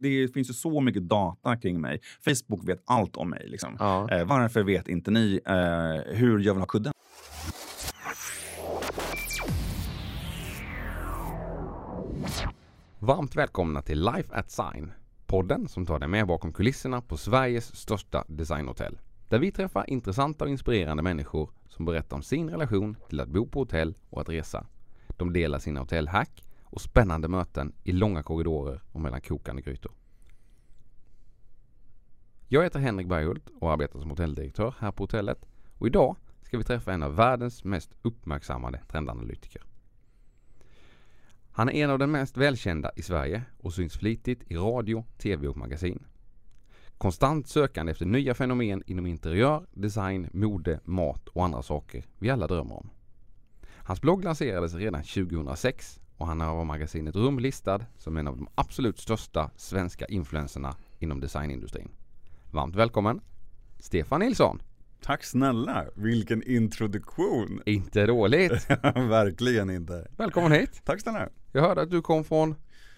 Det finns ju så mycket data kring mig. Facebook vet allt om mig. Liksom. Ja. Eh, varför vet inte ni eh, hur jag vill ha kudden? Varmt välkomna till Life at Sign. Podden som tar dig med bakom kulisserna på Sveriges största designhotell. Där vi träffar intressanta och inspirerande människor som berättar om sin relation till att bo på hotell och att resa. De delar sina hotellhack och spännande möten i långa korridorer och mellan kokande grytor. Jag heter Henrik Berghult och arbetar som hotelldirektör här på hotellet. Och idag ska vi träffa en av världens mest uppmärksammade trendanalytiker. Han är en av de mest välkända i Sverige och syns flitigt i radio, tv och magasin. Konstant sökande efter nya fenomen inom interiör, design, mode, mat och andra saker vi alla drömmer om. Hans blogg lanserades redan 2006 och han har magasinet Rum listad som en av de absolut största svenska influenserna inom designindustrin. Varmt välkommen Stefan Nilsson! Tack snälla, vilken introduktion! Inte dåligt! Verkligen inte. Välkommen hit! Tack snälla. Jag hörde att du kom från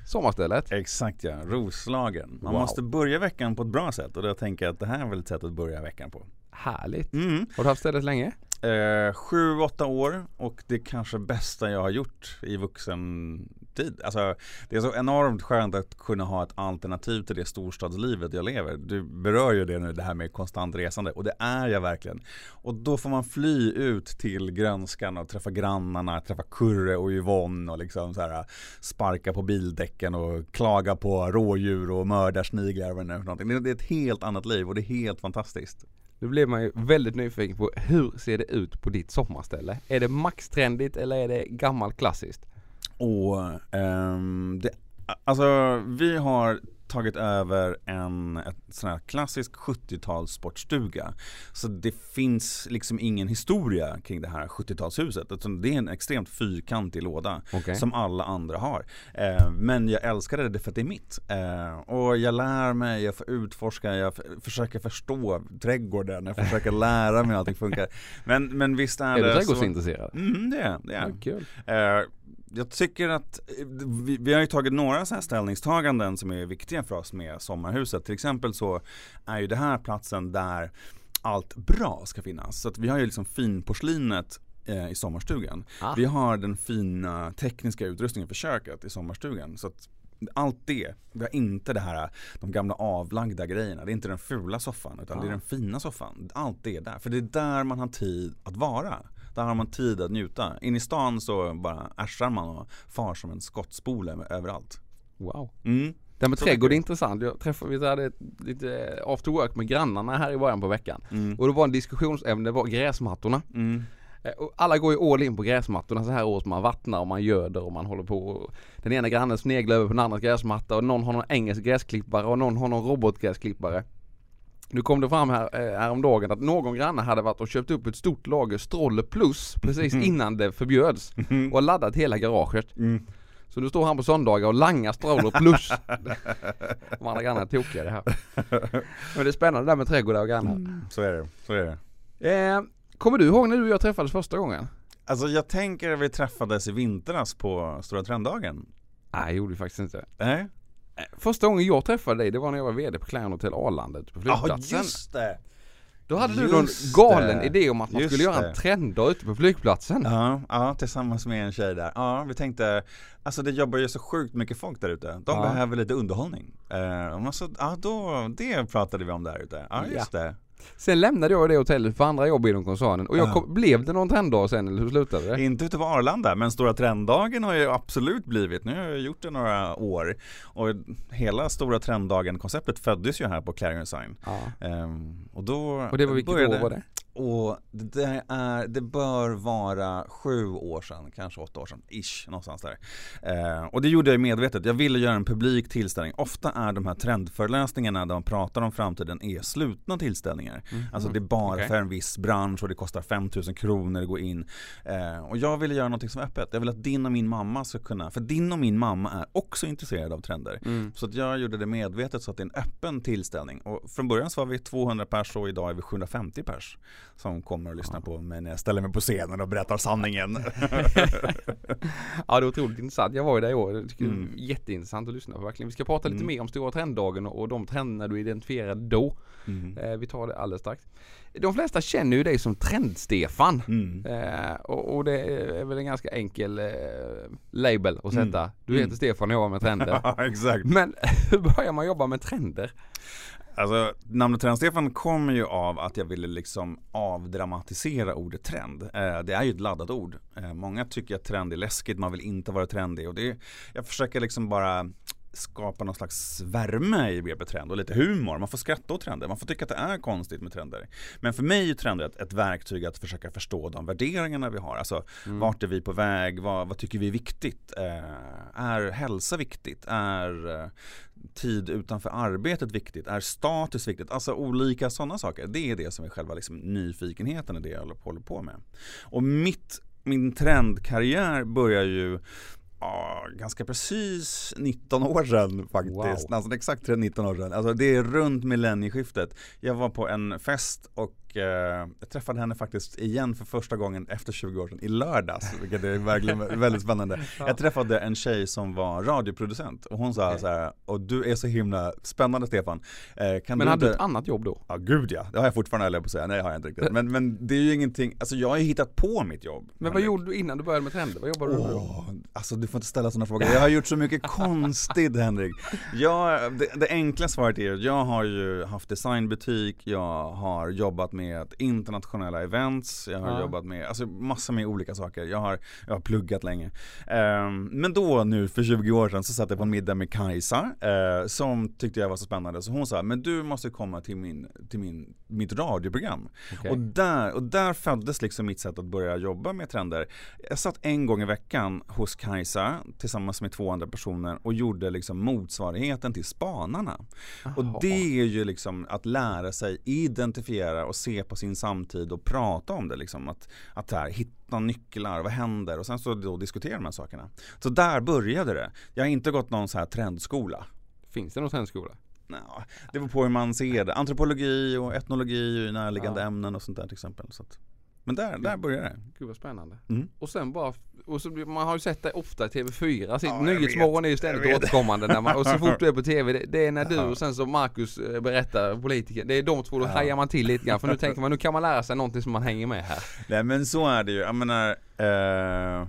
sommarstället. Exakt ja, Roslagen. Man Wow. måste börja veckan på ett bra sätt och då tänker jag att det här är väl ett sätt att börja veckan på. Härligt! Mm. Har du haft stället länge? Eh, sju, åtta år och det kanske bästa jag har gjort i vuxen tid. Alltså, det är så enormt skönt att kunna ha ett alternativ till det storstadslivet jag lever. Du berör ju det nu, det här med konstant resande och det är jag verkligen. Och då får man fly ut till grönskan och träffa grannarna, träffa Kurre och Yvonne och liksom så här sparka på bildäcken och klaga på rådjur och mördarsniglar och vad det nu är för någonting. Det är ett helt annat liv och det är helt fantastiskt. Nu blir man ju väldigt nyfiken på hur ser det ut på ditt sommarställe? Är det maxtrendigt eller är det gammalt klassiskt? Och um, det, alltså vi har tagit över en ett sån här klassisk 70-tals sportstuga. Så det finns liksom ingen historia kring det här 70-talshuset. Utan det är en extremt fyrkantig låda Okej. som alla andra har. Eh, men jag älskar det för att det är mitt. Eh, och jag lär mig, jag får utforska, jag försöker förstå trädgården, jag försöker lära mig hur allting funkar. Men, men visst är, Är du det så... trädgårdsintresserad? Mm, det är det. Är. Ja, kul. Eh, jag tycker att eh, vi, vi har ju tagit några så här ställningstaganden som är viktiga för oss med sommarhuset. Till exempel så är ju det här platsen där allt bra ska finnas. Så att vi har ju liksom finporslinet eh, i sommarstugan. Ah. Vi har den fina tekniska utrustningen för köket i sommarstugan. Så att allt det, vi har inte det här, de gamla avlagda grejerna. Det är inte den fula soffan utan det är Ah. den fina soffan. Allt det är där. För det är där man har tid att vara. Där har man tid att njuta. In i stan så bara ärsar man och far som en skottspole överallt. Wow. Mm. Det här med trädgård är intressant. Jag träffade, vi hade lite after work med grannarna här i början på veckan. Mm. Och det var en diskussionsämne, det var gräsmattorna. Mm. Eh, alla går ju all in på gräsmattorna så här års. Man vattnar och man göder och man håller på. Den ena grannen sneglar över på den andra gräsmatta och någon har någon engelsk gräsklippare och någon har någon robotgräsklippare. Nu kom det fram här, eh, häromdagen att någon granne hade varit och köpt upp ett stort lager Stroller Plus precis innan det förbjöds och har laddat hela garaget. Mm. Så nu står han på söndagar och langar Stroller Plus. De andra grannarna är tokiga det här. Men det är spännande det där med trädgårdar och grannar. Så är det. Så är det. Eh, kommer du ihåg när du och jag träffades första gången? Alltså jag tänker att vi träffades i vintras på Stora Trenddagen. Nej, det gjorde vi faktiskt inte. Nej? Första gången jag träffade dig, det var när jag var VD på Clarion Hotel Arlanda ute på Ja flygplatsen. just det! Då hade du just någon galen det. idé om att man Just skulle göra det. en trenddag ute på flygplatsen. Ja, ja, tillsammans med en tjej där. Ja, vi tänkte, alltså det jobbar ju så sjukt mycket folk där ute. De Ja. behöver lite underhållning. Eh, och man så, ja, då, det pratade vi om där ute. Ja, just det. Sen lämnade jag det hotellet för andra jobb inom koncernen och jag Ja. kom, blev det någon trenddag sen eller hur slutade det? Inte ute på Arlanda, men Stora Trenddagen har ju absolut blivit. Nu har jag gjort det några år. Och hela Stora Trenddagen-konceptet föddes ju här på Clarion Sign. Ja. Ehm, och då Och det var vilket började, år var det? Och det, är, det bör vara sju år sedan, kanske åtta år sedan, ish, någonstans där. Eh, och det gjorde jag medvetet, jag ville göra en publik tillställning. Ofta är de här trendföreläsningarna där man pratar om framtiden är slutna tillställningar. Alltså det är bara Mm. Okej. för en viss bransch och det kostar 5000 kronor att gå in. Eh, och jag ville göra något som är öppet. Jag vill att din och min mamma ska kunna, för din och min mamma är också intresserade av trender. Mm. Så att jag gjorde det medvetet så att det är en öppen tillställning. Och från början så var vi 200 pers och idag är vi 750 pers. Som kommer och lyssnar på mig när jag ställer mig på scenen och berättar sanningen. ja det är otroligt intressant. Jag var ju där i år. Jag tycker Mm. det är jätteintressant att lyssna på verkligen. Vi ska prata lite Mm. mer om Stora Trenddagen och och de trenderna du identifierade då. Mm. Eh, vi tar det alldeles strax. De flesta känner ju dig som Trend-Stefan. Mm. Eh, och, och det är väl en ganska enkel eh, label att sätta. Mm. Du heter Mm. Stefan och jobbar med trender. Exakt. Men hur börjar man jobba med trender? Alltså namnet Trend-Stefan kommer ju av att jag ville liksom avdramatisera ordet trend. Eh, det är ju ett laddat ord. Eh, många tycker att trend är läskigt, man vill inte vara trendig. Och det, jag försöker liksom bara skapa någon slags värme i begreppet trend och lite humor. Man får skratta åt trender, man får tycka att det är konstigt med trender. Men för mig är trender ett, ett verktyg att försöka förstå de värderingarna vi har. Alltså vart är vi på väg? Vad, vad tycker vi är viktigt? Eh, är hälsa viktigt? Är eh, tid utanför arbetet viktigt? Är status viktigt? Alltså olika sådana saker. Det är det som är själva liksom nyfikenheten i det jag håller på med. Och mitt, min trendkarriär börjar ju Ja, ganska precis 19 år sedan faktiskt. Wow. Nästan exakt 19 år sedan. Alltså det är runt millennieskiftet. Jag var på en fest och eh, jag träffade henne faktiskt igen för första gången efter 20 år sedan i lördags. Vilket är verkligen väldigt spännande. Jag träffade en tjej som var radioproducent och hon sa så här, och du är så himla spännande Stefan. Eh, kan Men du hade du inte... ett annat jobb då? Ja gud ja, det har jag fortfarande höll på att säga. Nej det har jag inte riktigt. Men, men det är ju ingenting, alltså jag har ju hittat på mitt jobb. Men vad gjorde du innan du började med trender? Vad jobbade du med alltså du får inte ställa sådana frågor. Jag har gjort så mycket konstigt Henrik. Jag, det, det enkla svaret är att jag har ju haft designbutik, jag har jobbat med internationella events, jag har Ja. jobbat med, alltså massor med olika saker. Jag har, jag har pluggat länge. Ehm, men då nu för 20 år sedan så satt jag på en middag med Kajsa eh, som tyckte jag var så spännande. Så hon sa, men du måste komma till, min, till min, mitt radioprogram. Okej. Och, där, och där föddes liksom mitt sätt att börja jobba med trender. Jag satt en gång i veckan hos Kajsa tillsammans med två andra personer och gjorde liksom motsvarigheten till Spanarna. Och Jaha. det är ju liksom att lära sig identifiera och se på sin samtid och prata om det liksom. Att, att här, hitta nycklar, vad händer? Och sen så då diskutera de här sakerna. Så där började det. Jag har inte gått någon så här trendskola. Finns det någon trendskola? Nå, det beror på hur man ser det. Antropologi och etnologi och närliggande Ja. ämnen och sånt där till exempel. Så att, men där, där började det. Gud vad spännande. Mm. Och sen bara, och så, man har ju sett dig ofta i TV4, Sitt- Ja, Nyhetsmorgon är ju ständigt återkommande när man, och så fort du är på TV, det, det är när du och sen så Marcus eh, berättar, politiker, det är de två, då Ja. hajar man till lite grann för nu tänker man nu kan man lära sig någonting som man hänger med här. Nej men så är det ju. Jag menar, eh,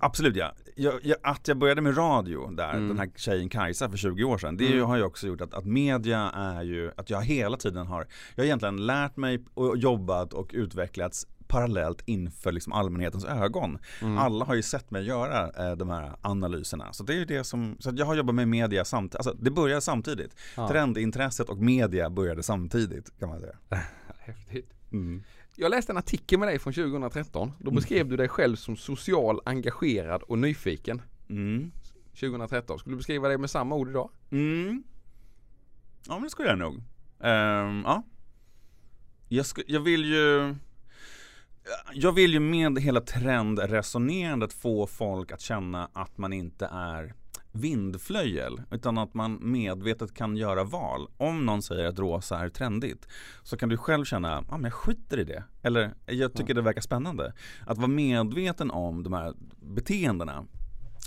absolut ja. Jag, jag, att jag började med radio där, Mm. den här tjejen Kajsa för 20 år sedan. Det Mm. har ju också gjort att, att media är ju, att jag hela tiden har, jag har egentligen lärt mig och jobbat och utvecklats parallellt inför liksom allmänhetens ögon. Mm. Alla har ju sett mig göra eh, de här analyserna. Så det är ju det som, så jag har jobbat med media samtidigt, alltså det började samtidigt. Ja. Trendintresset och media började samtidigt kan man säga. Häftigt. Mm. Jag läste en artikel med dig från 2013. Då beskrev du dig själv som social, engagerad och nyfiken. Mm. 2013. Skulle du beskriva dig med samma ord idag? Mm. Ja men det skulle jag nog. Ehm, ja. Jag, jag vill ju Jag vill ju med hela trendresonerandet få folk att känna att man inte är vindflöjel utan att man medvetet kan göra val. Om någon säger att rosa är trendigt så kan du själv känna, ja ah, men jag skiter i det. Eller jag tycker det verkar spännande. Att vara medveten om de här beteendena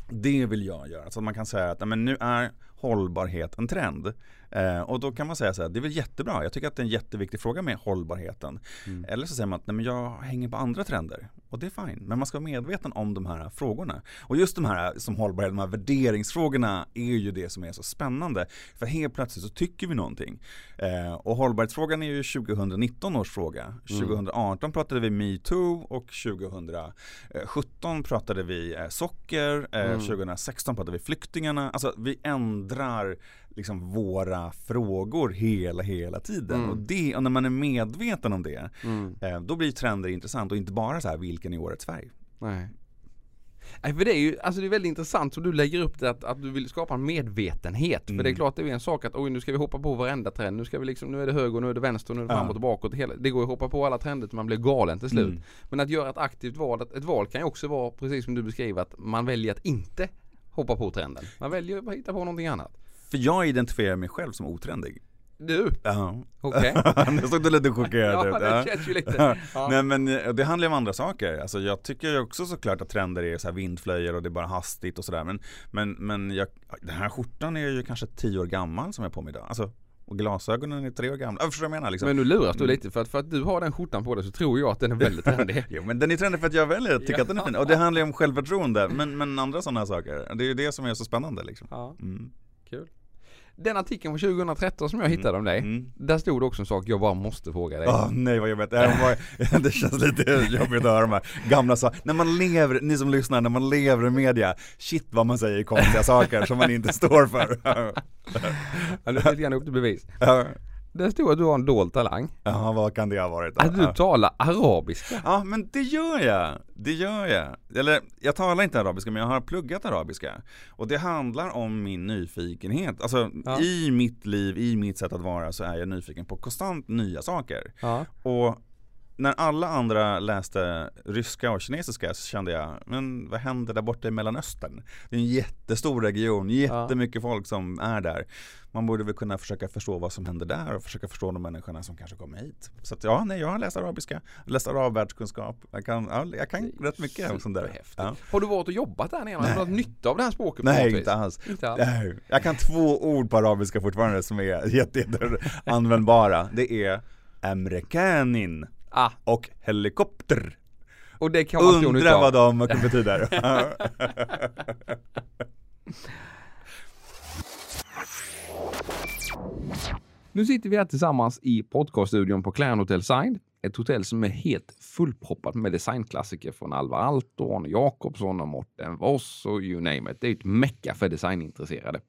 det vill jag göra. Så att man kan säga att men nu är hållbarhet en trend. Eh, och då kan man säga så här, det är väl jättebra. Jag tycker att det är en jätteviktig fråga med hållbarheten. Mm. Eller så säger man att nej, men jag hänger på andra trender. Och det är fine. Men man ska vara medveten om de här frågorna. Och just de här som hållbarhet, de här värderingsfrågorna är ju det som är så spännande. För helt plötsligt så tycker vi någonting. Eh, och hållbarhetsfrågan är ju 2019 års fråga. 2018 pratade vi metoo och 2017 pratade vi eh, socker. Eh, Mm. 2016 pratade vi flyktingarna. Alltså vi ändrar liksom våra frågor hela, hela tiden. Mm. Och, det, och när man är medveten om det, Mm. eh, då blir trender intressant och inte bara så här vilken är årets färg. Nej. Nej för det är ju, alltså det är väldigt intressant så du lägger upp det att, att du vill skapa en medvetenhet. För Mm. det är klart det är en sak att oj nu ska vi hoppa på varenda trend. Nu ska vi liksom, nu är det höger och nu är det vänster nu är det framåt och bakåt. Hela, det går ju att hoppa på alla trender till man blir galen till slut. Mm. Men att göra ett aktivt val, ett val kan ju också vara precis som du beskriver att man väljer att inte hoppa på trenden. Man väljer att hitta på någonting annat. För jag identifierar mig själv som otrendig. Du? Ja. Okej. nu såg du lite chockerad ut. Ja, det känns ju lite. Ja. Nej men det handlar ju om andra saker. Alltså jag tycker ju också såklart att trender är så här vindflöjor och det är bara hastigt och sådär. Men, men, men jag, den här skjortan är ju kanske tio år gammal som jag har på mig idag. Alltså, och glasögonen är tre år gamla. Jag förstår vad jag menar liksom. Men nu luras du Mm. lite för att, för att du har den skjortan på dig så tror jag att den är väldigt trendig. Jo men den är trendig för att jag väljer att tycka att den är fin. Och det handlar ju om självförtroende. Men, men andra sådana saker. Det är ju det som är så spännande liksom. Ja, Mm. kul. Den artikeln från 2013 som jag hittade om dig. Mm. Där stod det också en sak jag bara måste fråga dig. Åh nej vad jobbigt. Det, var, det känns lite jobbigt att höra de här gamla sakerna. När man lever, ni som lyssnar, när man lever i media, shit vad man säger konstiga saker som man inte står för. Ja, nu är lite grann upp till bevis. Där stod att du har en dold talang. Ja, vad kan det ha varit då? Att du talar arabiska. Ja men det gör jag, det gör jag. Eller jag talar inte arabiska men jag har pluggat arabiska. Och det handlar om min nyfikenhet. Alltså Ja. i mitt liv, i mitt sätt att vara så är jag nyfiken på konstant nya saker. Ja. Och när alla andra läste ryska och kinesiska så kände jag, men vad händer där borta i Mellanöstern? Det är en jättestor region, jättemycket folk som är där. Man borde väl kunna försöka förstå vad som händer där och försöka förstå de människorna som kanske kommer hit. Så att ja, nej, jag har läst arabiska, läst arabvärldskunskap. Jag kan, ja, jag kan rätt mycket om sånt där. Ja. Har du varit och jobbat där nere? Har du haft nytta av det här språket? Nej, inte alls. Inte alls. Nej, Jag kan två ord på arabiska fortfarande som är jätte, jätte användbara. Det är amerikanin Ah, och helikopter. och det kan man Undra vad de betyder. Nu sitter vi här tillsammans i podcaststudion på Clarion Hotel Sign. Ett hotell som är helt fullproppat med designklassiker från Alvar Aalto, Arne Jacobsson och Morten Voss och you name it. Det är ett mecka för designintresserade.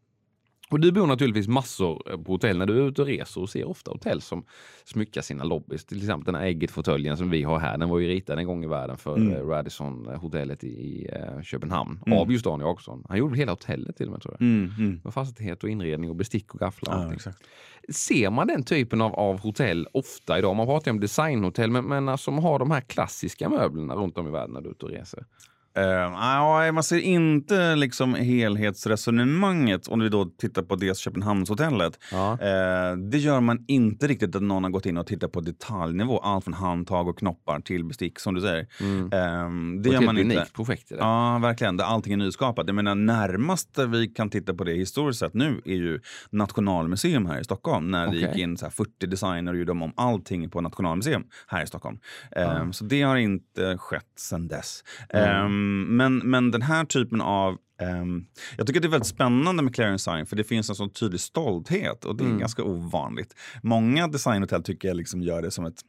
Och du bor naturligtvis massor på hotell när du är ute och reser och ser ofta hotell som smyckar sina lobbys. Till exempel den här Ägget-fåtöljen som vi har här. Den var ju ritad en gång i världen för Mm. mm. Radisson-hotellet i, eh, Köpenhamn Mm. av just Arne Jacobsson. Han gjorde hela hotellet till och med tror jag. Mm, mm. Med fastighet och inredning och bestick och gafflar och Ja. Ser man den typen av, av hotell ofta idag? Man pratar ju om designhotell, men, men alltså, som har de här klassiska möblerna runt om i världen när du är ute och reser. Uh, ja, man ser inte liksom helhetsresonemanget om vi då tittar på det Köpenhamnshotellet. Eh, det gör man inte riktigt att någon har gått in och tittat på detaljnivå. Allt från handtag och knoppar till bestick som du säger. Mm. Eh, det Och gör ett man inte. unikt projekt det. Ja, verkligen. Där allting är nyskapat. Jag menar, närmaste vi kan titta på det historiskt sett nu är ju Nationalmuseum här i Stockholm. När det Okej. gick in så här 40 designer och gjorde om allting på Nationalmuseum här i Stockholm. Ehm, så det har inte skett sedan dess. Mm. Ehm, men, men den här typen av ehm, jag tycker det är väldigt spännande med Clarion Sign för det finns en sån tydlig stolthet och det är Mm. ganska ovanligt. Många designhotell tycker jag liksom gör det som ett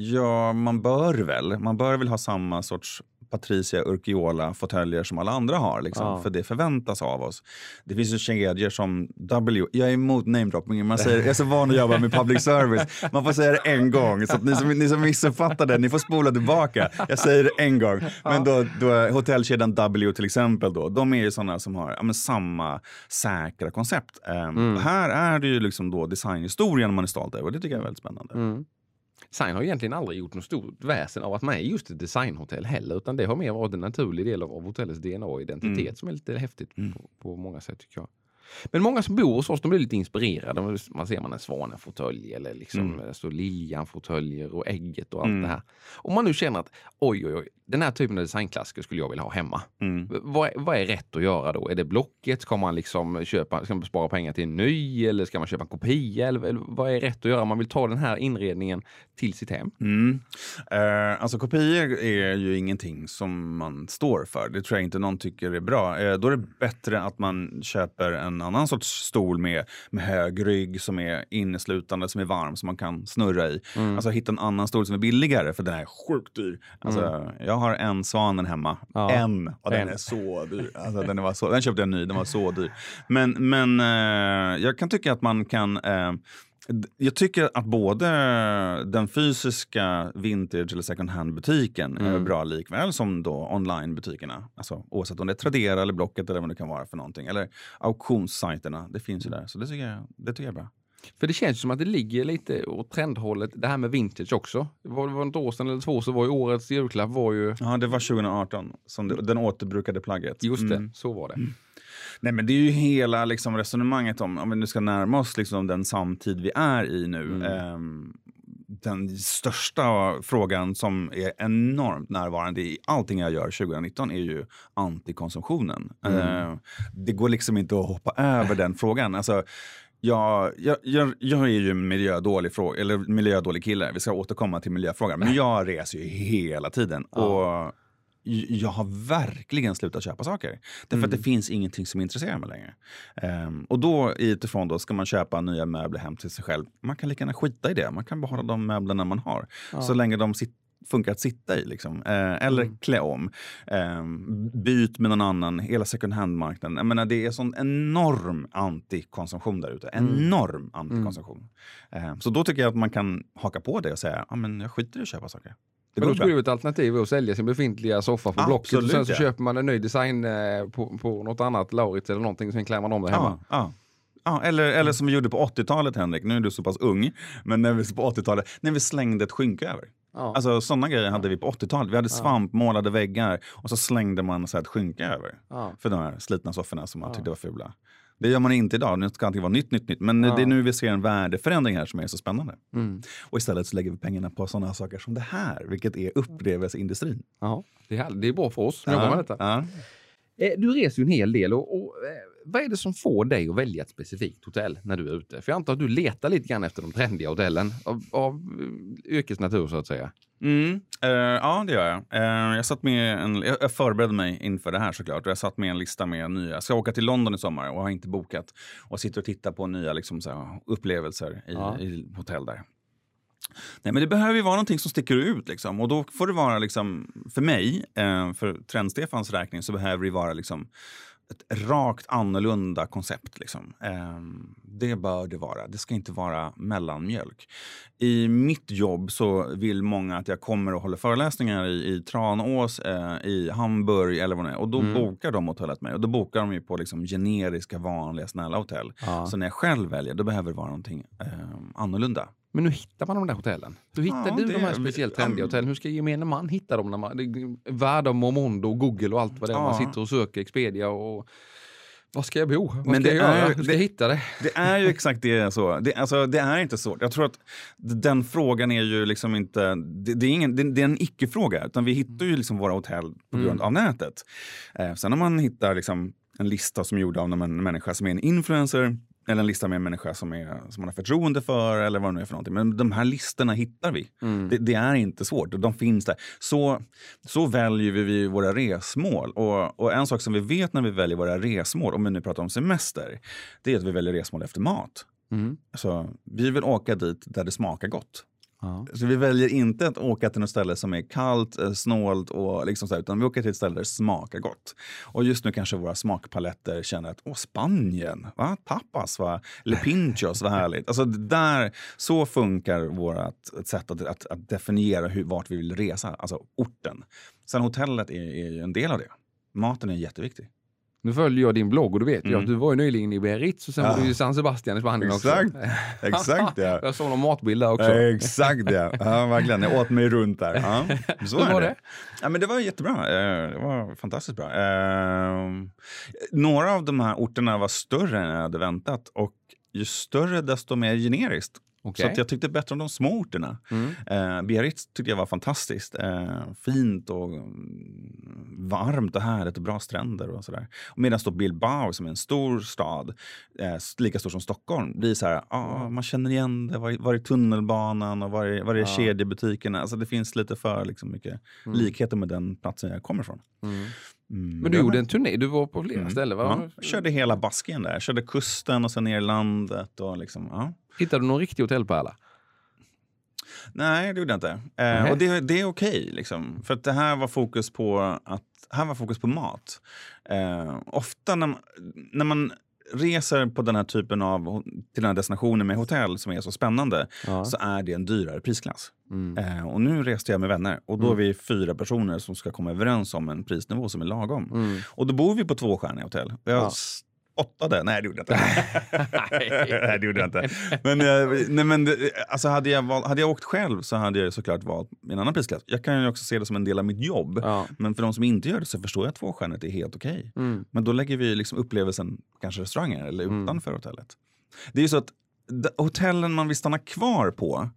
Ja, man bör väl. Man bör väl ha samma sorts Patricia Urquiola fåtöljer som alla andra har. Liksom, Ja. För det förväntas av oss. Det finns ju kedjor som W. Jag är emot namedropping. Man säger, jag är så van att jobba med public service. Man får säga det en gång. Så ni, som, ni som missuppfattade, ni får spola tillbaka. Jag säger det en gång. Men då, då hotellkedjan W till exempel, då, de är ju sådana som har ja, samma säkra koncept. Um, Här är det ju liksom då designhistorien man är stolt över det tycker jag är väldigt spännande. Mm. Sign har egentligen aldrig gjort något stort väsen av att man är just ett designhotell heller, utan det har mer varit en naturlig del av, av hotellets DNA och identitet Mm. som är lite häftigt Mm. på, på många sätt tycker jag. Men många som bor hos oss, de blir lite inspirerade. Man ser man en svanefåtölj eller liksom Mm. står liljan-fåtöljer och ägget och allt Mm. det här. Om man nu känner att oj, oj, oj, den här typen av designklassiker skulle jag vilja ha hemma. Mm. Vad, är- vad är rätt att göra då? Är det Blocket? Ska man liksom köpa, ska man spara pengar till en ny eller ska man köpa en kopia? Eller, eller vad är rätt att göra om man vill ta den här inredningen till sitt hem? Mm. Eh, alltså kopior är ju ingenting som man står för. Det tror jag inte någon tycker är bra. Eh, då är det bättre att man köper en annan sorts stol med, med hög rygg som är inneslutande, som är varm, som man kan snurra i. Mm. Alltså hitta en annan stol som är billigare, för den är sjukt dyr. Alltså, Jag har en Svanen hemma. Ja. En! Och den En. är så dyr. Alltså, den, var så, den köpte jag ny, den var så dyr. Men, men eh, jag kan tycka att man kan eh, Jag tycker att både den fysiska vintage eller second hand-butiken är Mm. bra likväl som då online-butikerna. Alltså, oavsett om det är Tradera eller Blocket eller vad det kan vara för någonting. Eller auktionssajterna, det finns ju där. Så det tycker jag, det tycker jag är bra. För det känns som att det ligger lite åt trendhållet, det här med vintage också. Det var, det var ett år sedan eller två så var ju årets julklapp var ju, Ja, det var 2018, som det, den återbrukade plagget. just Mm. det, så var det. Nej men det är ju hela liksom, resonemanget om, om vi nu ska närma oss liksom, den samtid vi är i nu. Mm. Ehm, den största frågan som är enormt närvarande i allting jag gör 2019 är ju antikonsumtionen. Mm. Ehm, det går liksom inte att hoppa över den frågan. Alltså, jag, jag, jag, jag är ju en miljödålig, fråga, eller miljödålig kille, vi ska återkomma till miljöfrågan. Men jag reser ju hela tiden. Och jag har verkligen slutat köpa saker. Därför att det finns ingenting som intresserar mig längre. Ehm, och då utifrån då ska man köpa nya möbler hem till sig själv. Man kan lika gärna skita i det. Man kan behålla de möblerna man har. Så länge de sit- funkar att sitta i. Liksom. Eh, eller klä om. Ehm, byt med någon annan. Hela second hand-marknaden. Jag menar, det är sån enorm antikonsumtion där ute. Enorm antikonsumtion. Ehm, så då tycker jag att man kan haka på det och säga ah, men jag skiter i att köpa saker. Det Men då skulle ju ett alternativ vara att sälja sin befintliga soffa på Blocket och sen så ja. köper man en ny design eh, på, på något annat, Lauritz eller någonting, sen klär man om det hemma. Ja, ja. Ja, eller, eller som vi gjorde på 80-talet Henrik, nu är du så pass ung, men när vi på 80-talet, när vi slängde ett skynke över. Ja. Alltså sådana grejer hade vi på 80-talet. Vi hade svampmålade väggar och så slängde man så här ett skynke över. Ja. För de här slitna sofforna som man tyckte var fula. Det gör man inte idag, nu ska allting vara nytt, nytt, nytt. Men det är nu vi ser en värdeförändring här som är så spännande. Mm. Och istället så lägger vi pengarna på sådana saker som det här, vilket är upplevelseindustrin. Ja, det, är, det är bra för oss som jobbar med detta. Ja. Eh, Du reser ju en hel del och, och eh, vad är det som får dig att välja ett specifikt hotell när du är ute? För jag antar att du letar lite grann efter de trendiga hotellen av, av eh, yrkesnatur så att säga. Mm, eh, ja, det gör jag. Eh, jag, satt med en, jag förberedde mig inför det här såklart. Och jag satt med en lista med nya. Jag ska åka till London i sommar och har inte bokat. Och sitter och tittar på nya liksom, här, upplevelser i, Ja. i hotell där. Nej, men det behöver ju vara någonting som sticker ut. Liksom. Och då får det vara, liksom, för mig, eh, för Trend-Stefans räkning, så behöver det vara liksom, ett rakt annorlunda koncept. Liksom. Ehm, det bör det vara. Det ska inte vara mellanmjölk. I mitt jobb så vill många att jag kommer och håller föreläsningar i, i Tranås, eh, i Hamburg eller vad det är. Och då bokar de hotellet mig. Och då bokar de ju på liksom generiska, vanliga, snälla hotell. Ja. Så när jag själv väljer, då behöver det vara någonting ehm, annorlunda. Men hur hittar man de där hotellen? Hur hittar Ja, du de här speciellt trendiga hotellen? Hur ska gemene man hitta dem? När man, Värde och Momondo och Google och allt vad det är. Man Ja. sitter och söker Expedia och var ska jag bo? Vad Men det är- Hur ska det- jag hitta det? Det är ju exakt det så. Det, alltså, det är inte svårt. Jag tror att den frågan är ju liksom inte... Det, det är, ingen, det, det är en icke-fråga. Utan vi hittar ju liksom våra hotell på grund av nätet. Eh, sen om man hittar liksom en lista som är gjord av en människa som är en influencer eller en lista med en människa som, är, som man har förtroende för eller vad det nu är för någonting. Men de här listorna hittar vi. Det, det är inte svårt. De finns där. Så, så väljer vi våra resmål. Och, och en sak som vi vet när vi väljer våra resmål, om vi nu pratar om semester, det är att vi väljer resmål efter mat. Mm. Alltså, vi vill åka dit där det smakar gott. Ja. Så vi väljer inte att åka till något ställe som är kallt, eh, snålt och liksom så här, utan vi åker till ett ställe där det smakar gott. Och just nu kanske våra smakpaletter känner att åh, Spanien, va? tapas, va? eller pinchos, vad härligt. Alltså där, så funkar vårt sätt att, att, att definiera hur, vart vi vill resa, alltså orten. Sen hotellet är, är ju en del av det. Maten är jätteviktig. Nu följer jag din blogg och du vet ju Mm. att du var ju nyligen i Biarritz och sen Ja. var du i San Sebastian i Spanien Exakt. också. Exakt ja. Jag såg någon matbild där också. Exakt ja. ja, verkligen. Jag åt mig runt där. Ja, så är var det. det? Ja, men det var jättebra. Eh, Det var fantastiskt bra. Eh, Några av de här orterna var större än jag hade väntat och ju större desto mer generiskt. Okej. Så jag tyckte bättre om de små orterna. Mm. Eh, Biarritz tyckte jag var fantastiskt. Eh, fint och mm, varmt och härligt och bra stränder och sådär. Medan då Bilbao som är en stor stad, eh, lika stor som Stockholm, blir så här, ah, man känner igen det. Var, var är tunnelbanan och var är, var är Ja. kedjebutikerna? Alltså det finns lite för liksom, mycket likheter med den platsen jag kommer ifrån. Mm. Mm, Men du gjorde en turné, du var på flera Mm. ställen. Va? Ja, jag körde hela Baskien där. Jag körde kusten och sen ner i landet. Och liksom, ja. Hittade du någon riktig hotellpärla? Nej, det gjorde jag inte. Eh, och det, det är okej, liksom. för att det här var fokus på att här var fokus på mat. Eh, ofta när man, när man reser på den här typen av till den här destinationen med hotell som är så spännande Ja. så är det en dyrare prisklass. Mm. Eh, och nu reste jag med vänner och då är vi fyra personer som ska komma överens om en prisnivå som är lagom. Mm. Och då bor vi på tvåstjärniga hotell. Har Ja. Spottade. Nej, det gjorde jag inte. nej, det gjorde jag inte. Men, eh, nej, men alltså, hade, jag val, hade jag åkt själv så hade jag såklart valt en annan prisklass. Jag kan ju också se det som en del av mitt jobb. Ja. Men för de som inte gör det så förstår jag att tvåstjärnigt är helt okej. Mm. Men då lägger vi liksom upplevelsen kanske restauranger eller utanför hotellet. Det är ju så att hotellen man vill stanna kvar på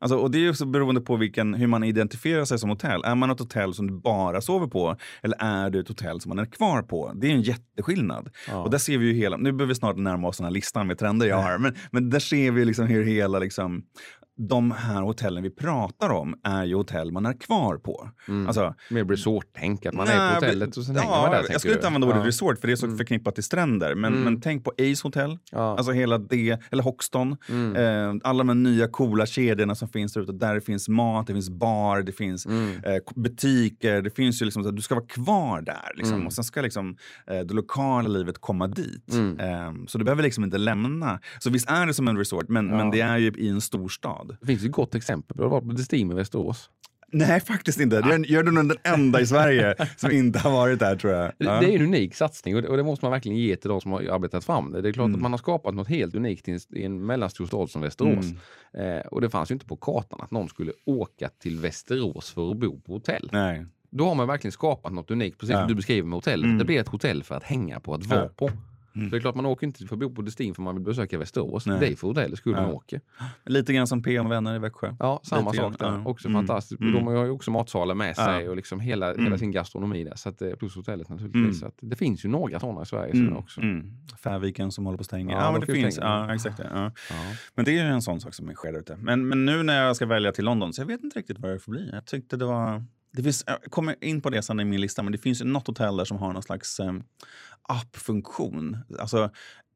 Alltså, och det är också beroende på vilken, hur man identifierar sig som hotell. Är man ett hotell som du bara sover på eller är du ett hotell som man är kvar på? Det är en jätteskillnad. Ja. Och där ser vi ju hela, nu behöver vi snart närma oss den här listan med trender jag har, men, men där ser vi liksom hur hela liksom, de här hotellen vi pratar om är ju hotell man är kvar på. Alltså, Mer resort-tänk, att man är Nej, på hotellet och sen ja, hänger man där. Jag skulle du? inte använda ordet ja. resort för det är så förknippat till stränder. Men, men tänk på Ace Hotel, Ja. alltså hela det, eller Hoxton. Eh, alla de här nya coola kedjorna som finns där ute. Där det finns mat, det finns bar, det finns eh, butiker. Det finns ju liksom så du ska vara kvar där. Liksom. Och sen ska liksom, eh, det lokala livet komma dit. Eh, så du behöver liksom inte lämna. Så visst är det som en resort, men, men det är ju i en storstad. Det finns ju gott exempel. Du har varit på Destim i Västerås. Nej, faktiskt inte. Jag är, jag är nog den enda i Sverige som inte har varit där tror jag. Det- Ja. Det är en unik satsning och det, och det måste man verkligen ge till de som har arbetat fram det. Det är klart Mm. att man har skapat något helt unikt i en, i en mellanstor stad som Västerås. Mm. Eh, och det fanns ju inte på kartan att någon skulle åka till Västerås för att bo på hotell. Nej. Då har man verkligen skapat något unikt, precis Ja. som du beskriver med hotellet. Mm. Det blir ett hotell för att hänga på, att vara Ja. på. Så det är klart man åker inte för att bo på Destin för man vill besöka Västerås. Nej. Det är för hotellet skulle Ja. man åker. Lite grann som PM Vänner i Växjö. Ja, samma Lite sak där. ja. Också Mm. fantastiskt. Mm. De har ju också matsalar med sig Ja. och liksom hela, Mm. hela sin gastronomi där. Så att, eh, plus hotellet naturligtvis. Mm. Så att det finns ju några sådana i Sverige Mm. också. Mm. Färviken som håller på att stänga. Ja, men det finns. Ja, exakt. det, Ja. Ja. Men det är ju en sån sak som sker där ute. Men, men nu när jag ska välja till London så jag vet inte riktigt vad det får bli. Jag tyckte det var... Det finns, eh, jag kommer in på det sen i min lista, men det finns ju något hotell där som har någon slags eh, appfunktion. Alltså,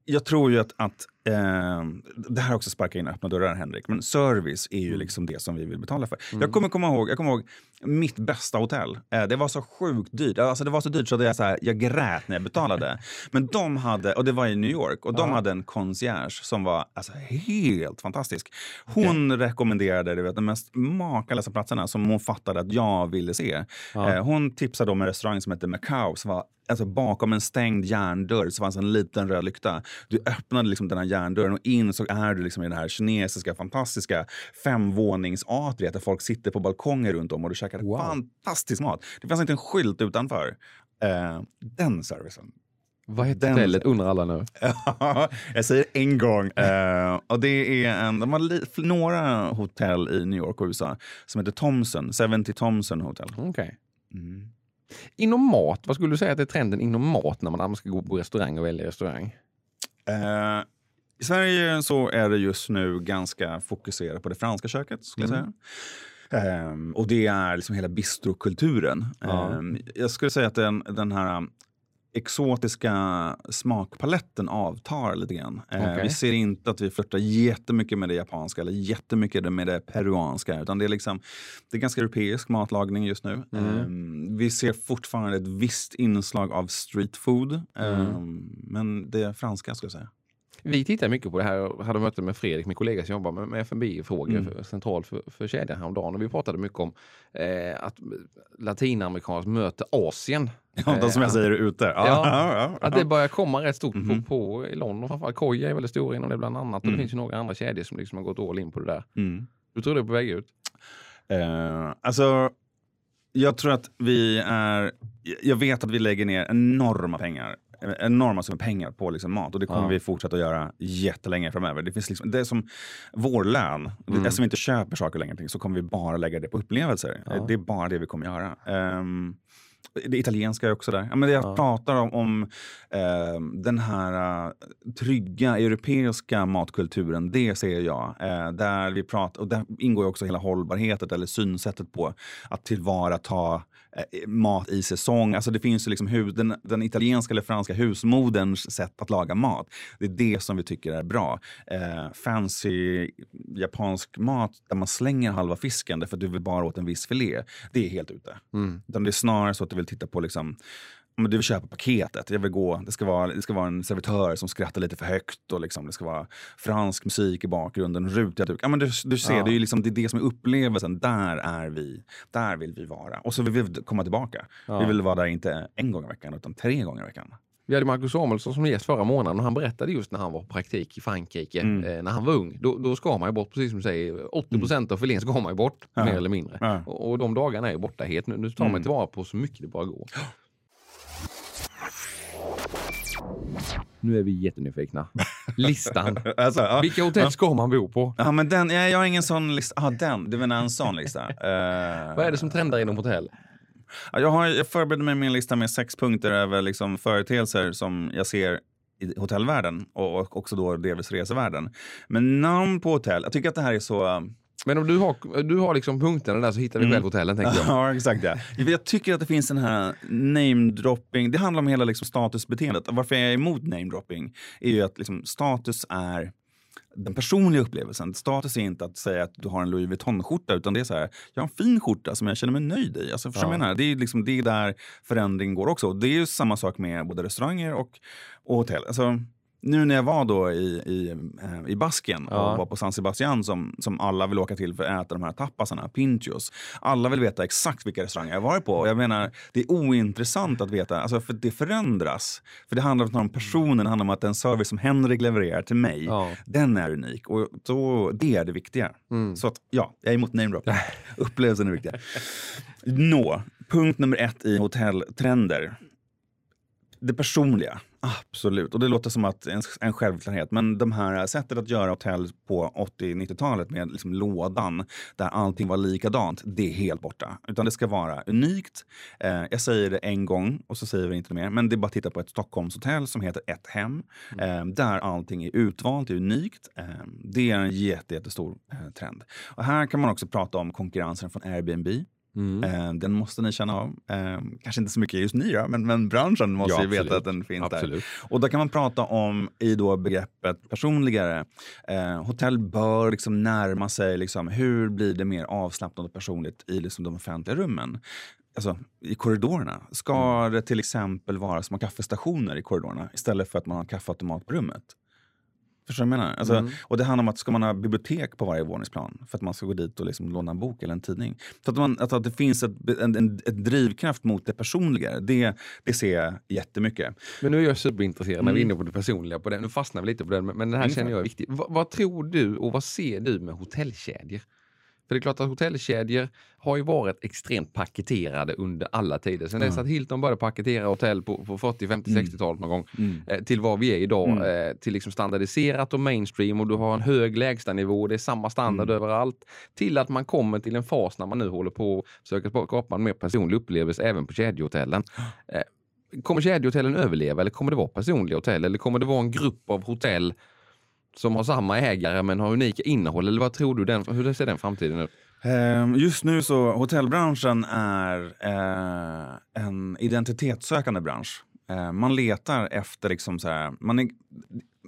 jag tror ju att, att eh, det här också sparkar in öppna dörrar Henrik, men service är ju liksom det som vi vill betala för. Jag kommer komma ihåg, jag kommer ihåg mitt bästa hotell. Eh, det var så sjukt dyrt. Alltså det var så dyrt så att jag, så här, jag grät när jag betalade. men de hade, och det var i New York, och de hade en concierge som var alltså, helt fantastisk. Hon rekommenderade du vet, de mest makalösa platserna som hon fattade att jag ville se. Eh, hon tipsade om en restaurang som hette Macau som var Alltså bakom en stängd järndörr så fanns en liten röd lykta. Du öppnade liksom den här järndörren och in så är du liksom i det här kinesiska fantastiska femvåningsatriet där folk sitter på balkonger runt om och du käkar Wow. fantastisk mat. Det fanns inte en skylt utanför. Eh, den servicen. Vad heter Den- hotellet undrar alla nu? jag säger en gång. Eh, och det är en, de har några hotell i New York och USA som heter Thompson, 70 Thompson Hotel. Okej. Mm. Inom mat, vad skulle du säga att det är trenden inom mat när man ska gå på restaurang och välja restaurang? Eh, I Sverige så är det just nu ganska fokuserat på det franska köket. Skulle jag säga. Ehm, och det är liksom hela bistrokulturen. Ja. Ehm, jag skulle säga att den, den här um, exotiska smakpaletten avtar lite grann. Eh, Okej. Vi ser inte att vi flörtar jättemycket med det japanska eller jättemycket med det peruanska. Utan det är, liksom, det är ganska europeisk matlagning just nu. Ehm, vi ser fortfarande ett visst inslag av street food. Ehm, men det är franska skulle jag säga. Vi tittar mycket på det här. Jag hade möte med Fredrik, min kollega som jobbar med, med F&B-frågor Mm. för, för, för kedjan häromdagen. Och vi pratade mycket om eh, att latinamerikanskt möter Asien. Ja, de som jag säger är ute. Ja, Ja. Att det börjar komma rätt stort Mhm. på, på i London framförallt. Koja är väldigt stora inom det bland annat. Och Mm. det finns ju några andra kedjor som liksom har gått all in på det där. Mm. Du tror det är på väg ut? Eh, alltså, jag tror att vi är... Jag vet att vi lägger ner enorma pengar eh, enorma summor pengar på liksom mat och det kommer Ja. vi fortsätta att göra jättelänge framöver. Det, finns liksom, det är som vår lön. Mm. Eftersom vi inte köper saker längre så kommer vi bara lägga det på upplevelser. Ja. Det är bara det vi kommer göra. Ehm, det italienska är också där. Ja, men jag Ja. pratar om, om ehm, den här uh, trygga europeiska matkulturen. Det ser jag. Eh, där vi pratar, och där ingår också hela hållbarheten eller synsättet på att tillvarata eh, mat i säsong. Alltså det finns ju liksom hus, den, den italienska eller franska husmoderns sätt att laga mat. Det är det som vi tycker är bra. Eh, fancy japansk mat där man slänger halva fisken därför att du vill bara åt en viss filé. Det är helt ute. Mm. Utan det är snarare så att du vill titta på liksom men du vill köpa paketet. Jag vill gå, det, ska vara, det ska vara en servitör som skrattar lite för högt och liksom, det ska vara fransk musik i bakgrunden, rutiga duk. Ja, men du, du ser, Ja. det är ju liksom, det, är det som är upplevelsen. Där är vi. Där vill vi vara. Och så vill vi komma tillbaka. Ja. Vi vill vara där inte en gång i veckan utan tre gånger i veckan. Vi hade Marcus Samuelsson som gäst förra månaden och han berättade just när han var på praktik i Frankrike, Mm. eh, när han var ung. Då, då ska man ju bort, precis som du säger, 80 procent av filén ska man ju bort, Ja. mer eller mindre. Ja. Och, och de dagarna är ju borta helt. Nu, nu tar man Mm. tillvara på så mycket det bara går. Nu är vi jättenyfikna. Listan. Alltså, ja. Vilka hotell ska man bo på? Ja men den, jag, jag har ingen sån lista. Ja den, du menar en sån lista? Eh, Vad är det som trendar inom hotell? Ja, Jag, har, jag förberedde mig med en lista med sex punkter över liksom företeelser som jag ser i hotellvärlden och och också då delvis resevärlden. Men namn på hotell, jag tycker att det här är så... Men om du har, du har liksom punkterna där så hittar vi Mm. själv hotellen tänker jag. Ja, exakt. Ja. Jag tycker att det finns den här name-dropping. Det handlar om hela liksom statusbeteendet. Varför jag är emot name-dropping är ju att liksom status är den personliga upplevelsen. Status är inte att säga att du har en Louis Vuitton-skjorta utan det är så här, jag har en fin skjorta som jag känner mig nöjd i. Alltså, förstår jag menar? Det är liksom det är där förändring går också. Det är ju samma sak med både restauranger och, och hotell. Alltså, nu när jag var då i, i, eh, i Baskien Ja. och var på San Sebastian som, som alla vill åka till för att äta de här tapasarna, pinchos. Alla vill veta exakt vilka restauranger jag varit på. Och jag menar, det är ointressant att veta, alltså för det förändras. För det handlar om personen, det handlar om att den service som Henrik levererar till mig, Ja. den är unik. Och då, det är det viktiga. Mm. Så att, ja, jag är emot namedropping. Upplevelsen är viktiga. Nå, punkt nummer ett i hotelltrender. Det personliga, absolut. Och det låter som att en, en självklarhet. Men de här sättet att göra hotell på 80-90-talet med liksom lådan där allting var likadant, det är helt borta. Utan det ska vara unikt. Eh, jag säger det en gång och så säger vi inte mer. Men det är bara att titta på ett Stockholmshotell som heter Ett Hem. Eh, där allting är utvalt, är unikt. Eh, det är en jätte, jättestor eh, trend. Och här kan man också prata om konkurrensen från Airbnb. Mm. Eh, den måste ni känna av. Eh, kanske inte så mycket just ni då, men, men branschen måste Ja, ju veta att den finns där. Absolut. Och då kan man prata om i då begreppet personligare. Eh, hotell bör liksom närma sig liksom, hur blir det mer avslappnat och personligt i liksom de offentliga rummen. Alltså i korridorerna. Ska Mm. det till exempel vara små kaffestationer i korridorerna istället för att man har kaffeautomat på rummet? Förstår du vad jag menar? Alltså, Mm. Och det handlar om att ska man ha bibliotek på varje våningsplan för att man ska gå dit och liksom låna en bok eller en tidning. Så att, man, att, att det finns ett, en, en, ett drivkraft mot det personliga, det, det ser jag jättemycket. Men nu är jag superintresserad när vi är Mm. inne på det personliga. På det. Nu fastnar vi lite på det, men men den här Ungefär. känner jag är viktig. Va, vad tror du och vad ser du med hotellkedjor? För det är klart att hotellkedjor har ju varit extremt paketerade under alla tider. Sen dess Ja. att Hilton började paketera hotell på, på 40, 50, Mm. 60-talet någon gång Mm. eh, till vad vi är idag. Mm. Eh, till liksom standardiserat och mainstream och du har en hög lägstanivå. Det är samma standard Mm. överallt. Till att man kommer till en fas när man nu håller på att försöka skapa en mer personlig upplevelse även på kedjehotellen. Eh, Kommer kedjehotellen överleva eller kommer det vara personliga hotell? Eller kommer det vara en grupp av hotell som har samma ägare men har unika innehåll? Eller vad tror du? Den, hur ser den framtiden ut? Ehm, just nu så hotellbranschen är eh, en identitetssökande bransch. Eh, man letar efter liksom så här, man är,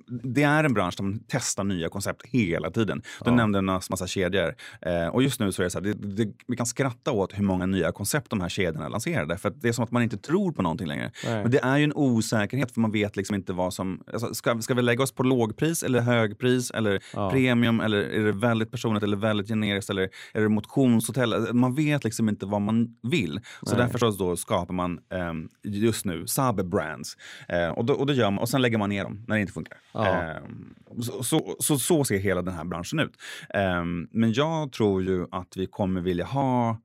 det är en bransch där man testar nya koncept hela tiden. Du Ja. nämnde en massa kedjor. Eh, och just nu så är det så här, det, det, vi kan skratta åt hur många nya koncept de här kedjorna lanserade. För det är som att man inte tror på någonting längre. Men det är ju en osäkerhet för man vet liksom inte vad som... Alltså, ska, ska vi lägga oss på lågpris eller högpris eller Ja. premium eller är det väldigt personligt eller väldigt generiskt eller är det motionshotell? Man vet liksom inte vad man vill. Så Nej. därför så då skapar man ehm, just nu sub-brands. Eh, och, då, och, då gör man, och sen lägger man ner dem när det inte funkar. Ja. Ehm, så, så, så, så ser hela den här branschen ut. Ehm, men jag tror ju att vi kommer vilja ha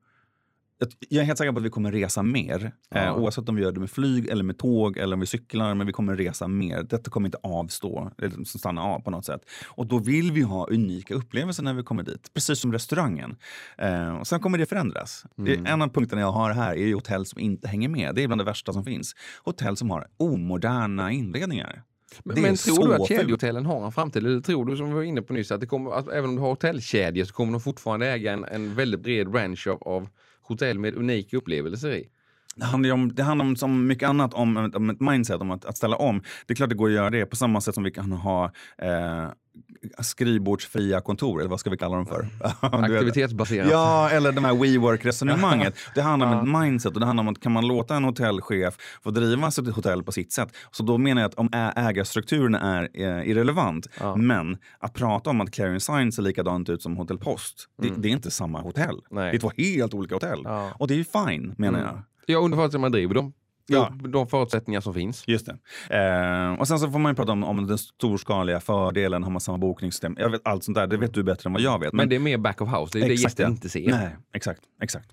jag- är helt säker på att vi kommer resa mer. Ja. Eh, oavsett om vi gör det med flyg, eller med tåg eller om vi cyklar. Men vi kommer resa mer. Detta kommer inte avstå, eller stanna av på något sätt. Och då vill vi ha unika upplevelser när vi kommer dit. Precis som restaurangen. Eh, och sen kommer det förändras. Det Mm. är en av punkterna jag har här är ju hotell som inte hänger med. Det är bland det värsta som finns. Hotell som har omoderna inredningar. Men, men tror du att kedjehotellen har en framtid? Eller tror du, som vi var inne på nyss, att, det kommer, att även om du har hotellkedjor så kommer de fortfarande äga en, en väldigt bred range av, av hotell med unika upplevelser i? Det handlar, om, det handlar om som mycket annat om, om ett mindset, om att, att ställa om. Det är klart det går att göra det på samma sätt som vi kan ha eh, skrivbordsfria kontor, eller vad ska vi kalla dem för? Vet. Aktivitetsbaserat. Ja, eller de här WeWork-resonemanget. Det handlar om ett mindset och det handlar om att kan man låta en hotellchef få driva sitt hotell på sitt sätt. Så då menar jag att om ägarstrukturen är eh, irrelevant, Ja. men att prata om att Clarion Sign ser likadant ut som Hotell Post, det, det är inte samma hotell. Nej. Det är två helt olika hotell. Ja. Och det är ju fine, menar Mm. jag. Ja, under förutsättning att man driver dem Ja. De, förutsättningar som finns. Just det. Eh, och sen så får man ju prata om, om den storskaliga fördelen, har man samma bokningssystem? Jag vet allt sånt där, det vet du bättre än vad jag vet. Men, det är mer back of house, det är det Exakt, gästen ja. inte ser. Nej, exakt, exakt.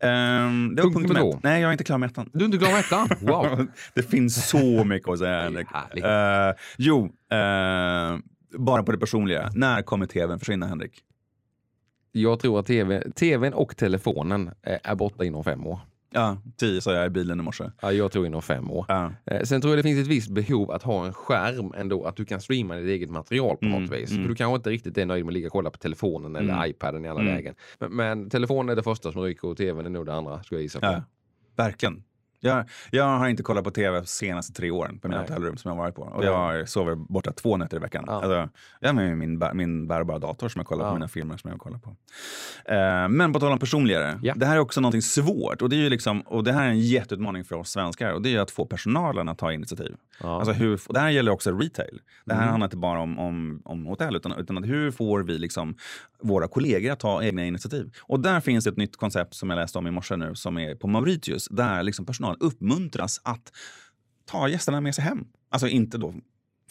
Ehm, det var Punkt punkt nummer ett. Nej, jag är inte klar med ettan. Du är inte klar med ettan? Wow! det finns så mycket att säga, Henrik. Eh, jo, eh, bara på det personliga. När kommer tvn försvinna, Henrik? Jag tror att TV, tvn och telefonen eh, är borta inom fem år. Ja, tio sa jag i bilen i morse. Ja, jag tror inom fem år. Ja. Eh, Sen tror jag det finns ett visst behov att ha en skärm ändå, att du kan streama ditt eget material på Mm, något vis. mm. För du kanske inte riktigt är nöjd med att ligga och kolla på telefonen eller Mm. iPaden i alla Mm. lägen. Men, men telefonen är det första som ryker och tvn är nog det andra, skulle jag gissa på. Ja, verkligen. Jag, jag har inte kollat på tv de senaste tre åren på mina hotellrum som jag har varit på. Och jag sover borta två nätter i veckan. Ja. Alltså, jag har min, bär- min bärbara dator som jag kollar Ja. på mina filmer som jag kollar på. Eh, men på tal om personligare. Ja. Det här är också någonting svårt. Och det, är ju liksom, och det här är en jätteutmaning för oss svenskar. Och det är att få personalen att ta initiativ. Ja. Alltså hur, det här gäller också retail. Det här Mm. handlar inte bara om, om, om hotell, utan, utan att hur får vi liksom våra kollegor att ta egna initiativ? Och där finns ett nytt koncept som jag läste om i morse nu, som är på Mauritius, där liksom personal uppmuntras att ta gästerna med sig hem. Alltså inte då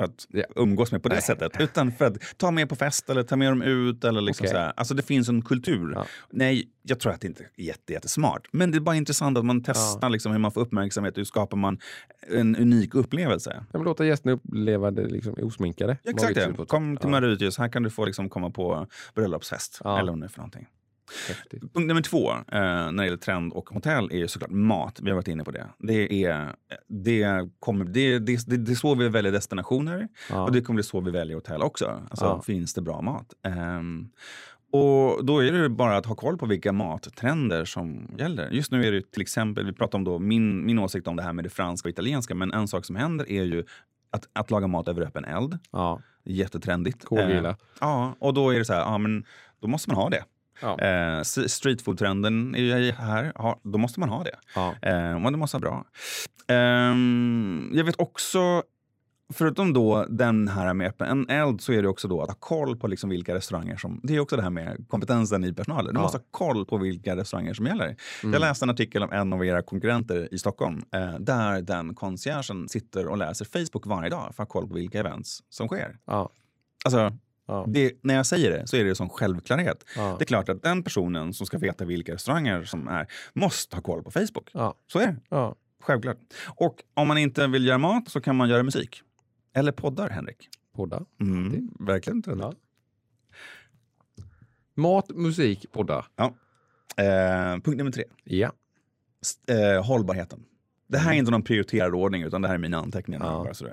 för att Ja. umgås med på det Nej. sättet, utan för att ta med på fest eller ta med dem ut. Eller liksom Okej. så här. Alltså det finns en kultur. Ja. Nej, jag tror att det inte är jätte, jättesmart. Men det är bara intressant att man testar liksom hur man får uppmärksamhet, hur skapar man en unik upplevelse. Ja, men låta gästerna uppleva det liksom osminkade. Exakt Mauritius på det. Kom till Mauritius, här kan du få liksom komma på bröllopsfest. Ja. Eller vad det är för någonting. Häftigt. Punkt nummer två eh, när det gäller trend och hotell är ju såklart mat. Vi har varit inne på det. Det är, det kommer, det, det, det, det är så vi väljer destinationer Ja. och det kommer bli så vi väljer hotell också. Alltså, Ja. Finns det bra mat? Ehm, och då är det bara att ha koll på vilka mattrender som gäller. Just nu är det till exempel, vi pratar om då min, min åsikt om det här med det franska och italienska, men en sak som händer är ju att, att laga mat över öppen eld. Ja. Jättetrendigt. Kolgrilla. Eh, ja, och då är det så här, ja men då måste man ha det. Ja. Eh, streetfood-trenden är ju här, ja, då måste man ha det. Ja. Eh, det måste vara bra. Ehm, jag vet också, förutom då den här med öppen en eld så är det också då att ha koll på liksom vilka restauranger som... Det är också det här med kompetensen i personalen. Du Ja. måste ha koll på vilka restauranger som gäller. Mm. Jag läste en artikel om en av era konkurrenter i Stockholm eh, där den conciergen sitter och läser Facebook varje dag för att ha koll på vilka events som sker. Ja. Alltså, Ja. det, när jag säger det så är det som självklarhet. Ja. Det är klart att den personen som ska veta vilka restauranger som är måste ha koll på Facebook. Ja. Så är det. Ja. Självklart. Och om man inte vill göra mat så kan man göra musik. Eller poddar, Henrik. Poddar. Mm, verkligen trendigt. Ja. Mat, musik, poddar. Eh, punkt nummer tre. Ja. Eh, hållbarheten. Det här är inte någon prioriterad ordning utan det här är mina anteckningar. Ja. Bara så du.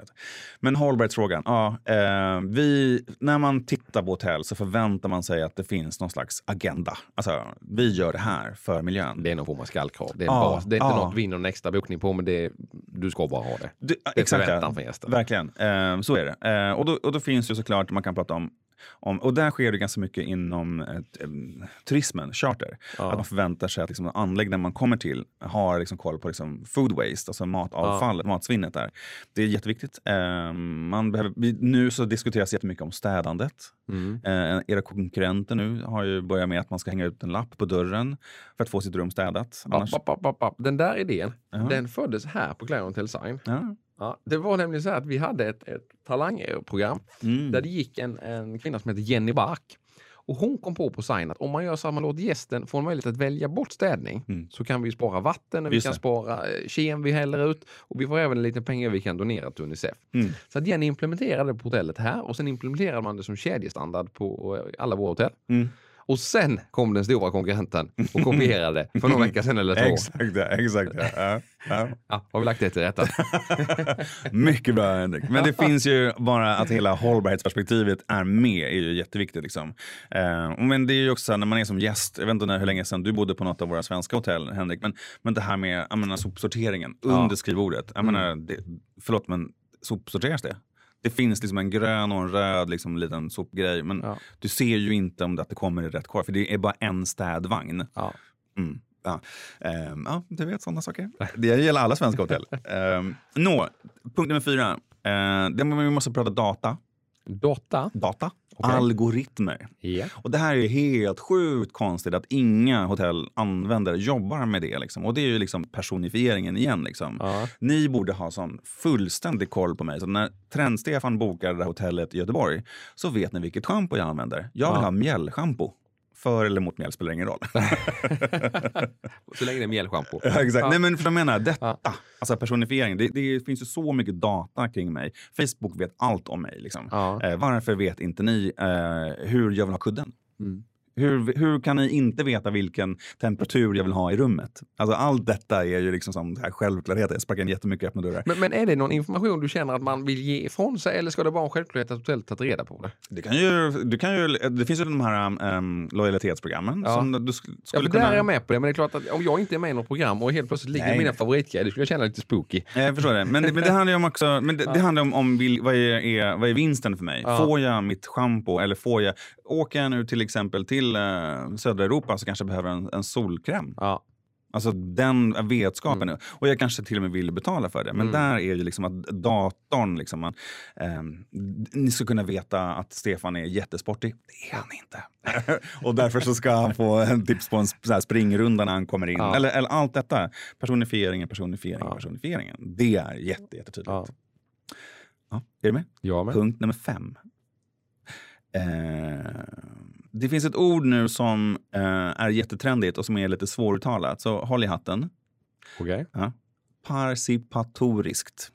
Men hållbarhetsfrågan. Ja, eh, vi, när man tittar på hotell så förväntar man sig att det finns någon slags agenda. Alltså, vi gör det här för miljön. Det är någon form av skallkrav. Det är en Ja, bas. Det är inte ja. något vi vinner en extra bokning på, men det är, du ska bara ha det. Du, Det är exakt, förväntan från gästen. Verkligen, eh, så är det. Eh, och, då, och då finns ju såklart, man kan prata om, om och där sker det ganska mycket inom ett, em, turismen, charter. Ja. Att man förväntar sig att liksom, anläggningen man kommer till har liksom, koll på liksom, food waste, alltså matavfall, matsvinnet där. Det är jätteviktigt. Eh, man behöver, nu så diskuteras jättemycket om städandet. Mm. Eh, era konkurrenter nu har ju börjat med att man ska hänga ut en lapp på dörren för att få sitt rum städat. Annars, app, app, app. Den där idén, Ja. den föddes här på Clarion Design. ja. Ja, det var nämligen så att vi hade ett, ett talangprogram mm. där det gick en, en kvinna som heter Jenny Bark. Och hon kom på på sign att om man gör så att man låter gästen få en möjlighet att välja bort städning Mm. så kan vi spara vatten och vi kan spara eh, kem vi häller ut och vi får även en liten pengar vi kan donera till Unicef. Mm. Så att Jenny implementerade det på hotellet här och sen implementerade man det som kedjestandard på eh, alla våra hotell. Mm. Och sen kom den stora konkurrenten och kopierade för några veckor sedan eller två. Exakt, ja, exakt. Ja. Ja, ja. Ja, har vi lagt det till rätta? Mycket bra Henrik. Men det finns ju bara att hela hållbarhetsperspektivet är med är ju jätteviktigt. Liksom. Eh, men det är ju också när man är som gäst, jag vet inte när, hur länge sedan du bodde på något av våra svenska hotell Henrik, men, men det här med menar, sopsorteringen Ja. under skrivbordet. Jag menar, det, förlåt men sopsorteras det? Det finns liksom en grön och en röd liksom, liten sopgrej, men Ja. du ser ju inte om det, att det kommer i rätt korg, för det är bara en städvagn. Ja. Mm. Ja. Ehm, ja, du vet sådana saker. Det gäller alla svenska hotell. Ehm, Nå, punkt nummer fyra. Uh, det, vi måste prata data. Data? Data. Okej. Algoritmer. Ja. Och det här är helt sjukt konstigt att inga hotell jobbar med det. Liksom. Och det är ju liksom personifieringen igen. Liksom. Ja. Ni borde ha sån fullständig koll på mig. Så när Trend-Stefan bokar det här hotellet i Göteborg så vet ni vilket schampo jag använder. Jag vill Ja. ha mjällschampo. För eller mot mjäll spelar ingen roll. Så länge det är mjällschampo. Ja, Exakt. Ja. Nej, men för jag menar, detta, Ja. alltså personifiering, det, det finns ju så mycket data kring mig. Facebook vet allt om mig. Liksom. Ja. Eh, varför vet inte ni eh, hur jag vill ha kudden? Mm. Hur, hur kan ni inte veta vilken temperatur jag vill ha i rummet? Alltså allt detta är ju liksom som här självklarheter. Jag sparkar in jättemycket öppna dörrar. Men, men är det någon information du känner att man vill ge ifrån sig eller ska det vara en självklarhet att hotellet tagit reda på det? Det, kan ju, du kan ju, det finns ju de här um, lojalitetsprogrammen Ja. som du sk- skulle Ja, kunna... där är jag med på det, men det är klart att om jag inte är med i något program och helt plötsligt ligger Nej, mina favoritgrejer, det skulle jag känna lite spooky. Ja, Jag förstår det. Men, det- men det handlar ju om också, men det, det handlar om, om vad, är, är, vad är vinsten för mig? Ja. Får jag mitt schampo eller får jag, åker jag nu till exempel till eh, södra Europa så kanske jag behöver en, en solkräm. Ja. Alltså den vetskapen. nu. Och jag kanske till och med vill betala för det. Men Mm. där är ju liksom att datorn, liksom, man, ehm, ni ska kunna veta att Stefan är jättesportig. Det är han inte. och därför så ska han få en tips på en så springrunda när han kommer in. Ja. Eller, eller allt detta. Personifieringen, personifieringen, Ja. personifieringen. Det är jätte, jättetydligt. Ja. Ja. Är du med? Jag med. Punkt nummer fem. Eh, det finns ett ord nu som eh, är jättetrendigt och som är lite svåruttalat. Så håll i hatten. Okej. Participatoriskt.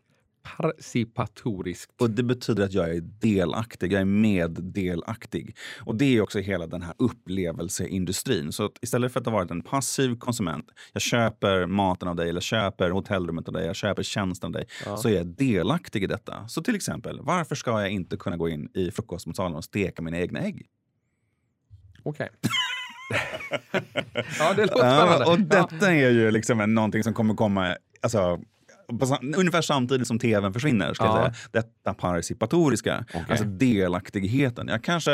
Participatoriskt. Och det betyder att jag är delaktig, jag är meddelaktig. Och det är också hela den här upplevelseindustrin. Så istället för att ha varit en passiv konsument, jag köper maten av dig, eller köper hotellrummet av dig, jag köper tjänsten av dig, Ja. så är jag delaktig i detta. Så till exempel, varför ska jag inte kunna gå in i frukostmatsalen och steka mina egna ägg? Okej. ja, det låter Ja, spännande. och detta är ju liksom en, någonting som kommer komma, alltså, på, ungefär samtidigt som tvn försvinner. Ska Ja. jag säga. Detta participatoriska, Okej. alltså delaktigheten. Jag kanske,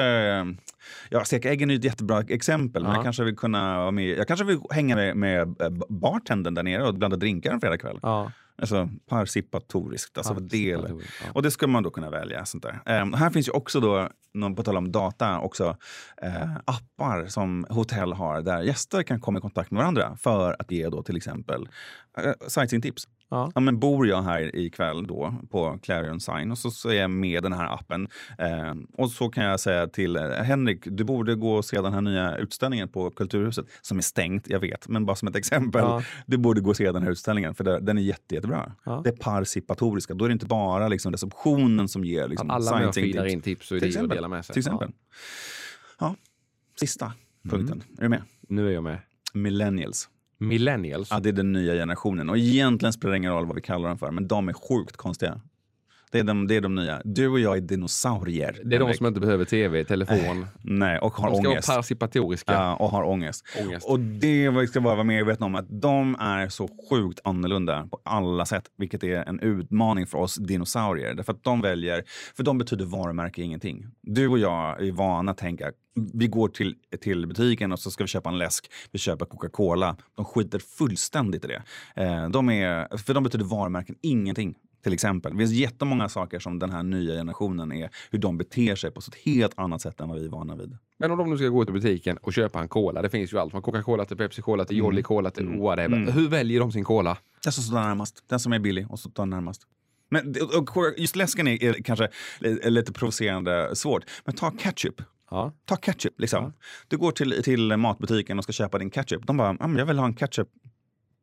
ja, steka äggen är ett jättebra exempel, men Ja. jag kanske vill kunna vara med, jag kanske vill hänga med, med bartendern där nere och blanda drinkar en fredagkväll. Ja. Alltså participatoriskt, alltså del. Ja. Och det ska man då kunna välja. Sånt där. Ehm, här finns ju också då, på tal om data, också eh, appar som hotell har där gäster kan komma i kontakt med varandra för att ge då till exempel eh, sightseeing-tips. Ja. Ja, men bor jag här ikväll då på Clarion Sign och så, så är jag med den här appen. Eh, och så kan jag säga till eh, Henrik, du borde gå och se den här nya utställningen på Kulturhuset som är stängt, jag vet, men bara som ett exempel. Ja. Du borde gå och se den här utställningen för det, den är jätte, jättebra. Ja. Det är participatoriska. Då är det inte bara liksom receptionen som ger liksom, alla med och tips. in tips och idéer och delar med sig. Till exempel. Ja. Sista punkten. Är du med? Nu är jag med. Millennials. Millennials. Ja, det är den nya generationen. Och egentligen spelar det ingen roll vad vi kallar dem för, men de är sjukt konstiga. Det är de, det är de nya. Du och jag är dinosaurier. Det är de som inte behöver tv, telefon. Nej, och har De ska ångest. vara participatoriska. Ja, och har ångest. Ångest. Och det vi ska bara vara medvetna om att de är så sjukt annorlunda på alla sätt, vilket är en utmaning för oss dinosaurier. Därför att de väljer, för de betyder varumärke ingenting. Du och jag är vana att tänka, vi går till, till butiken och så ska vi köpa en läsk, vi köper Coca-Cola. De skiter fullständigt i det. Eh, de är, för de betyder varumärken ingenting. Till exempel. Det finns jättemånga saker som den här nya generationen är, hur de beter sig på ett helt annat sätt än vad vi är vana vid. Men om de nu ska gå till butiken och köpa en cola, det finns ju allt från Coca-Cola till Pepsi-Cola till Jolly Cola till whatever. Hur väljer de sin cola? Den som står närmast. Den som är billig och tar den närmast. Men, just läsken är, är kanske lite provocerande svårt. Men ta ketchup. Ja. Ta ketchup. Liksom. Du går till, till matbutiken och ska köpa din ketchup. De bara, men jag vill ha en ketchup.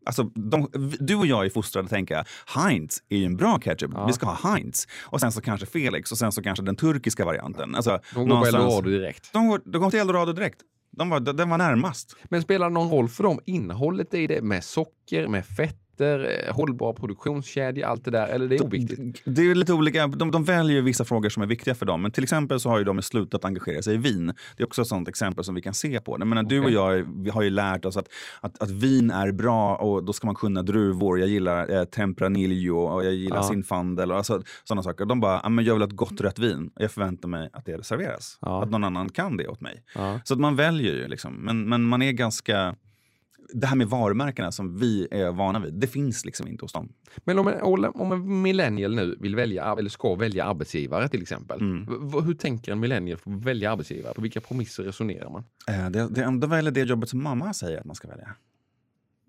Alltså, de, du och jag är fostrade att tänka Heinz är ju en bra ketchup. Ja. Vi ska ha Heinz. Och sen så kanske Felix och sen så kanske den turkiska varianten. Alltså, De går på Eldorado direkt. De går, de går till Eldorado direkt. De var, den var närmast. Men spelar det någon roll för dem innehållet i det med socker, med fetter, eh, hållbar produktionskedja, allt det där? Eller det är oviktigt? Det är lite olika. De, de väljer vissa frågor som är viktiga för dem. Men till exempel så har ju de slutat engagera sig i vin. Det är också ett sånt exempel som vi kan se på. Jag menar, Du och jag vi har ju lärt oss att, att, att vin är bra och då ska man kunna druvor. Jag gillar eh, Tempranillo och jag gillar Ja. Zinfandel och alltså, sådana saker. De bara, "Ja, men jag vill ha ett gott rött vin. Jag förväntar mig att det serveras. Ja. Att någon annan kan det åt mig. Ja. Så att man väljer ju liksom. Men, men man är ganska det här med varumärkena som vi är vana vid, det finns liksom inte hos dem. Men om en, om en millennial nu vill välja, eller ska välja arbetsgivare till exempel. Mm. Hur tänker en millennial för att välja arbetsgivare? På vilka premisser resonerar man? Eh, Det, det, de väljer det jobbet som mamma säger att man ska välja.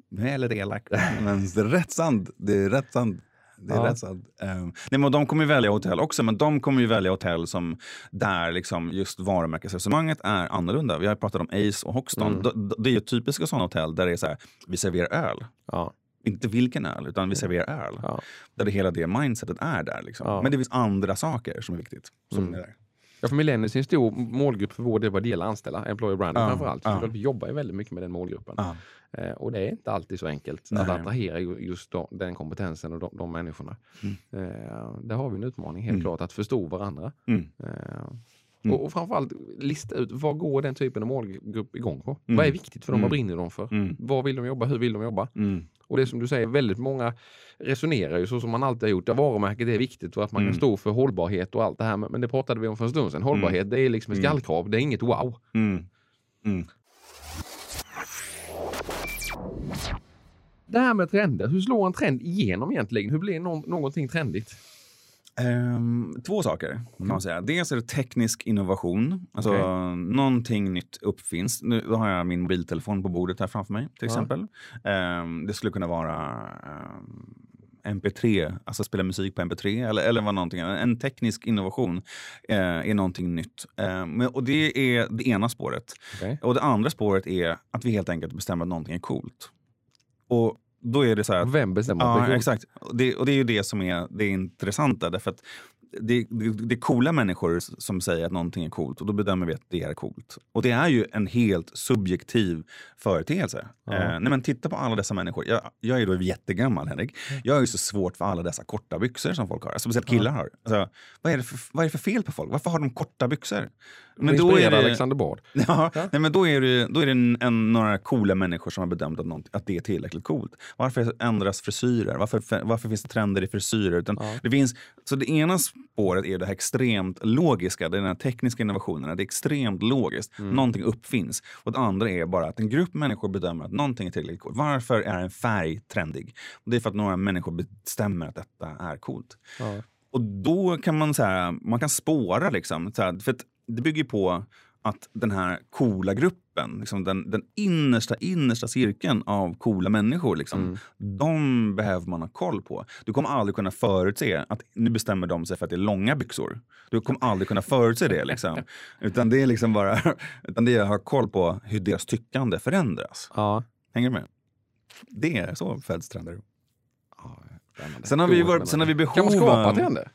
Nu är jag lite elak, men det är rätt sant. Det är rätt sant. Det är Ja. rätt sant. Um, nej, men de kommer ju välja hotell också, men de kommer ju välja hotell som där liksom just varumärkesresonemanget är annorlunda. Vi har pratat om Ace och Hoxton. Mm. D- d- Det är ju typiska sådana hotell där det är så här, vi serverar öl. Ja, Inte vilken öl, utan vi serverar öl. ja. Där det hela det mindsetet är där. Liksom. Men det finns andra saker som är viktigt. Som Mm. är där. Ja, för millennials är en stor målgrupp för vår del vad det gäller anställa, employer branding Ja, framförallt. ja. Vi jobbar ju väldigt mycket med den målgruppen. Ja. Eh, och det är inte alltid så enkelt att Nej. attrahera ju- just de, den kompetensen och de, de människorna. Mm. Eh, där har vi en utmaning helt Mm. klart, att förstå varandra. Mm. Eh, Mm. och, och framförallt lista ut vad går den typen av målgrupp igång på? Mm. Vad är viktigt för dem? Vad Mm. brinner de för? Mm. Vad vill de jobba? Hur vill de jobba? Mm. Och det är som du säger, väldigt många resonerar ju så som man alltid har gjort. Ja, varumärket är viktigt och att man Mm. kan stå för hållbarhet och allt det här. Men det pratade vi om för en stund sedan. Hållbarhet, det är liksom ett Mm. skallkrav. Det är inget wow. Mm. Mm. Det här med trender, hur slår en trend igenom egentligen? Hur blir nå- någonting trendigt? Ehm, två saker kan Mm. man säga. Dels är det teknisk innovation. Alltså Okej. någonting nytt uppfinns. Nu har jag min mobiltelefon på bordet här framför mig till Ja. exempel. Ehm, det skulle kunna vara ehm, MP3, alltså spela musik på MP3 eller, eller vad någonting. En teknisk innovation eh, är någonting nytt. Men- och det är det ena spåret. Okej. Och det andra spåret är att vi helt enkelt bestämmer att någonting är coolt. Och då är det så att Vem bestämmer Ja, exakt. Och det, och det är ju det som är det intressanta. Därför att det, det, det är coola människor som säger att någonting är coolt och då bedömer vi att det är coolt. Och det är ju en helt subjektiv företeelse. Ja. Eh, nej men titta på alla dessa människor. Jag, jag är då jättegammal Henrik. Jag har ju så svårt för alla dessa korta byxor som folk har. Speciellt killar har. Alltså, vad, är det för, vad är det för fel på folk? Varför har de korta byxor? Men då är det, Alexander Bard. Ja, Ja. Nej, men då är det, då är det en, en, några coola människor som har bedömt att, något, att det är tillräckligt coolt. Varför ändras frisyrer? Varför, varför finns det trender i frisyrer? Utan Ja. det, finns, så det ena spåret är det här extremt logiska, den här tekniska innovationerna. Det är extremt logiskt. Mm. Någonting uppfinns. Och det andra är bara att en grupp människor bedömer att någonting är tillräckligt coolt. Varför är en färg trendig? Och det är för att några människor bestämmer att detta är coolt. Ja. Och då kan man så här, man kan spåra liksom. Så här, för att det bygger på att den här coola gruppen, liksom den, den innersta, innersta cirkeln av coola människor, liksom, Mm. de behöver man ha koll på. Du kommer aldrig kunna förutse att nu bestämmer de sig för att det är långa byxor. Du kommer aldrig kunna förutse det. Liksom. Utan det är liksom bara utan det är att ha koll på hur deras tyckande förändras. Ja. Hänger du med? Det är så föds trender. Ja. Sen har vi, sen har vi behov Kan man skapa trender?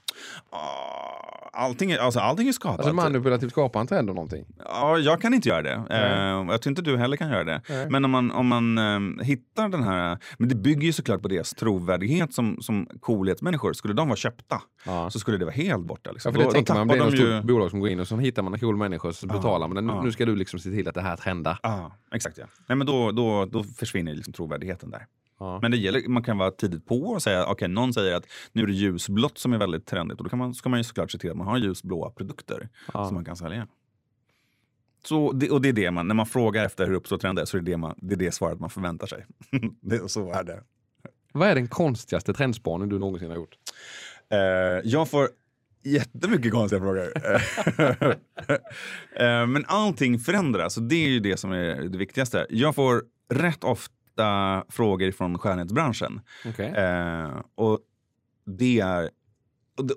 Ah, Allting är, alltså allting är skapat. Alltså manipulativt skapa en trend och någonting? Ja, jag kan inte göra det. Eh, jag tror inte du heller kan göra det. Nej. Men om man, om man eh, hittar den här... Men det bygger ju såklart på deras trovärdighet som, som coolhetsmänniskor. Skulle de vara köpta Ja. så skulle det vara helt borta. Ja, Liksom. för det Då- då tänker man, det är något de stort bolag som går in och så hittar man en cool människa och så Ja, betalar man den. Nu, ja. nu ska du liksom se till att det här trendar. Ja, exakt. Ja. Nej, men då, då, då försvinner liksom trovärdigheten där. Ja. Men det gäller, man kan vara tidigt på och säga, okej, någon säger att nu är det ljusblått som är väldigt trendigt. Och då kan man, ska man ju såklart se till att man har ljusblåa produkter Ja. som man kan sälja. Så det, och det är det man, när man frågar efter hur uppstår trender så är det det, man, det är det svaret man förväntar sig. det, så är det. Vad är den konstigaste trendspaningen du någonsin har gjort? Eh, jag får jättemycket konstiga frågor. Eh, Men allting förändras och det är ju det som är det viktigaste. Jag får rätt ofta frågor från skönhetsbranschen. Okej. Eh, och det är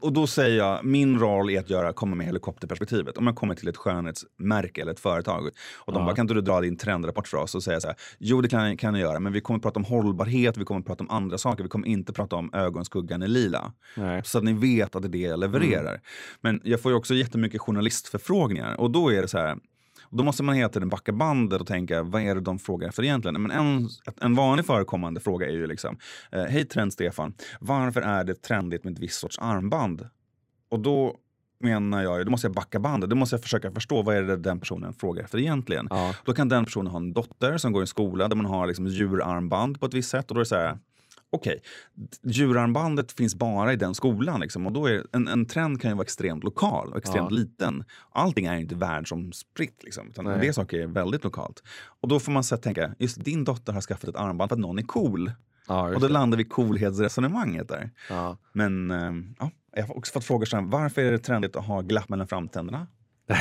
och då säger jag, min roll är att göra, komma med helikopterperspektivet. Om jag kommer till ett skönhetsmärke eller ett företag och de Ja. bara, kan inte du dra din trendrapport för oss? Och säga så här, jo det kan, kan jag göra, men vi kommer prata om hållbarhet, vi kommer prata om andra saker, vi kommer inte prata om ögonskuggan är lila. Nej. Så att ni vet att det är det jag levererar. Men jag får ju också jättemycket journalistförfrågningar och då är det så här, då måste man hela tiden backa bandet och tänka, vad är det de frågar efter egentligen? Men en, en vanlig förekommande fråga är ju liksom, eh, hej Trend Stefan, varför är det trendigt med ett visst sorts armband? Och då menar jag, då måste jag backa bandet, då måste jag försöka förstå vad är det den personen frågar efter egentligen. Ja. Då kan den personen ha en dotter som går i skola där man har liksom djurarmband på ett visst sätt och då är det så här, okej, djurarmbandet finns bara i den skolan. Liksom, och då är en, en trend kan ju vara extremt lokal och extremt Ja. liten. Allting är inte världsomspritt, liksom, utan Nej. del saker är väldigt lokalt. Och då får man så tänka, just din dotter har skaffat ett armband för att någon är cool. Ja, Och då det. landar vi i coolhetsresonemanget där. Ja. Men eh, ja, jag har också fått frågor som varför är det trendigt att ha glapp mellan framtänderna?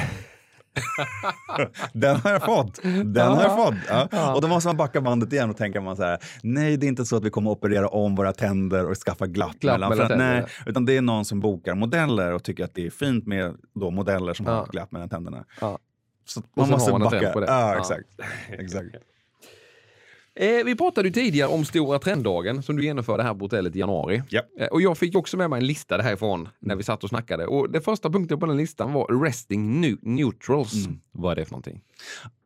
Den har jag fått. Den har jag fått. Ja. Ja. Och då måste man backa bandet igen och tänka man så här, nej det är inte så att vi kommer att operera om våra tänder och skaffa glapp, Glapp mellan, mellan nej, tänderna. utan det är någon som bokar modeller och tycker att det är fint med då modeller som har glapp mellan tänderna. Så man måste backa. Ja. exakt. exakt. Eh, vi pratade ju tidigare om Stora Trenddagen som du genomförde här på hotellet i januari. Ja. Eh, och jag fick också med mig en lista därifrån när vi satt och snackade. Och den första punkten på den listan var Resting Neutrals. Mm. Vad är det för någonting?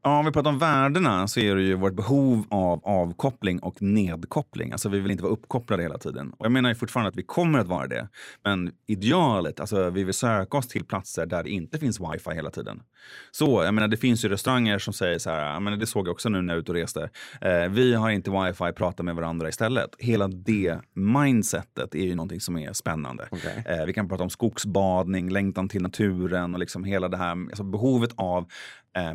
Ja, om vi pratar om värdena så är det ju vårt behov av avkoppling och nedkoppling. Alltså vi vill inte vara uppkopplade hela tiden. Och jag menar ju fortfarande att vi kommer att vara det. Men idealet, alltså vi vill söka oss till platser där det inte finns wifi hela tiden. Så, jag menar det finns ju restauranger som säger så här, jag menar, det såg jag också nu när jag ute och reste. Eh, vi har inte wifi, prata med varandra istället. Hela det mindsetet är ju någonting som är spännande. Okej. Eh, vi kan prata om skogsbadning, längtan till naturen och liksom hela det här alltså behovet av eh,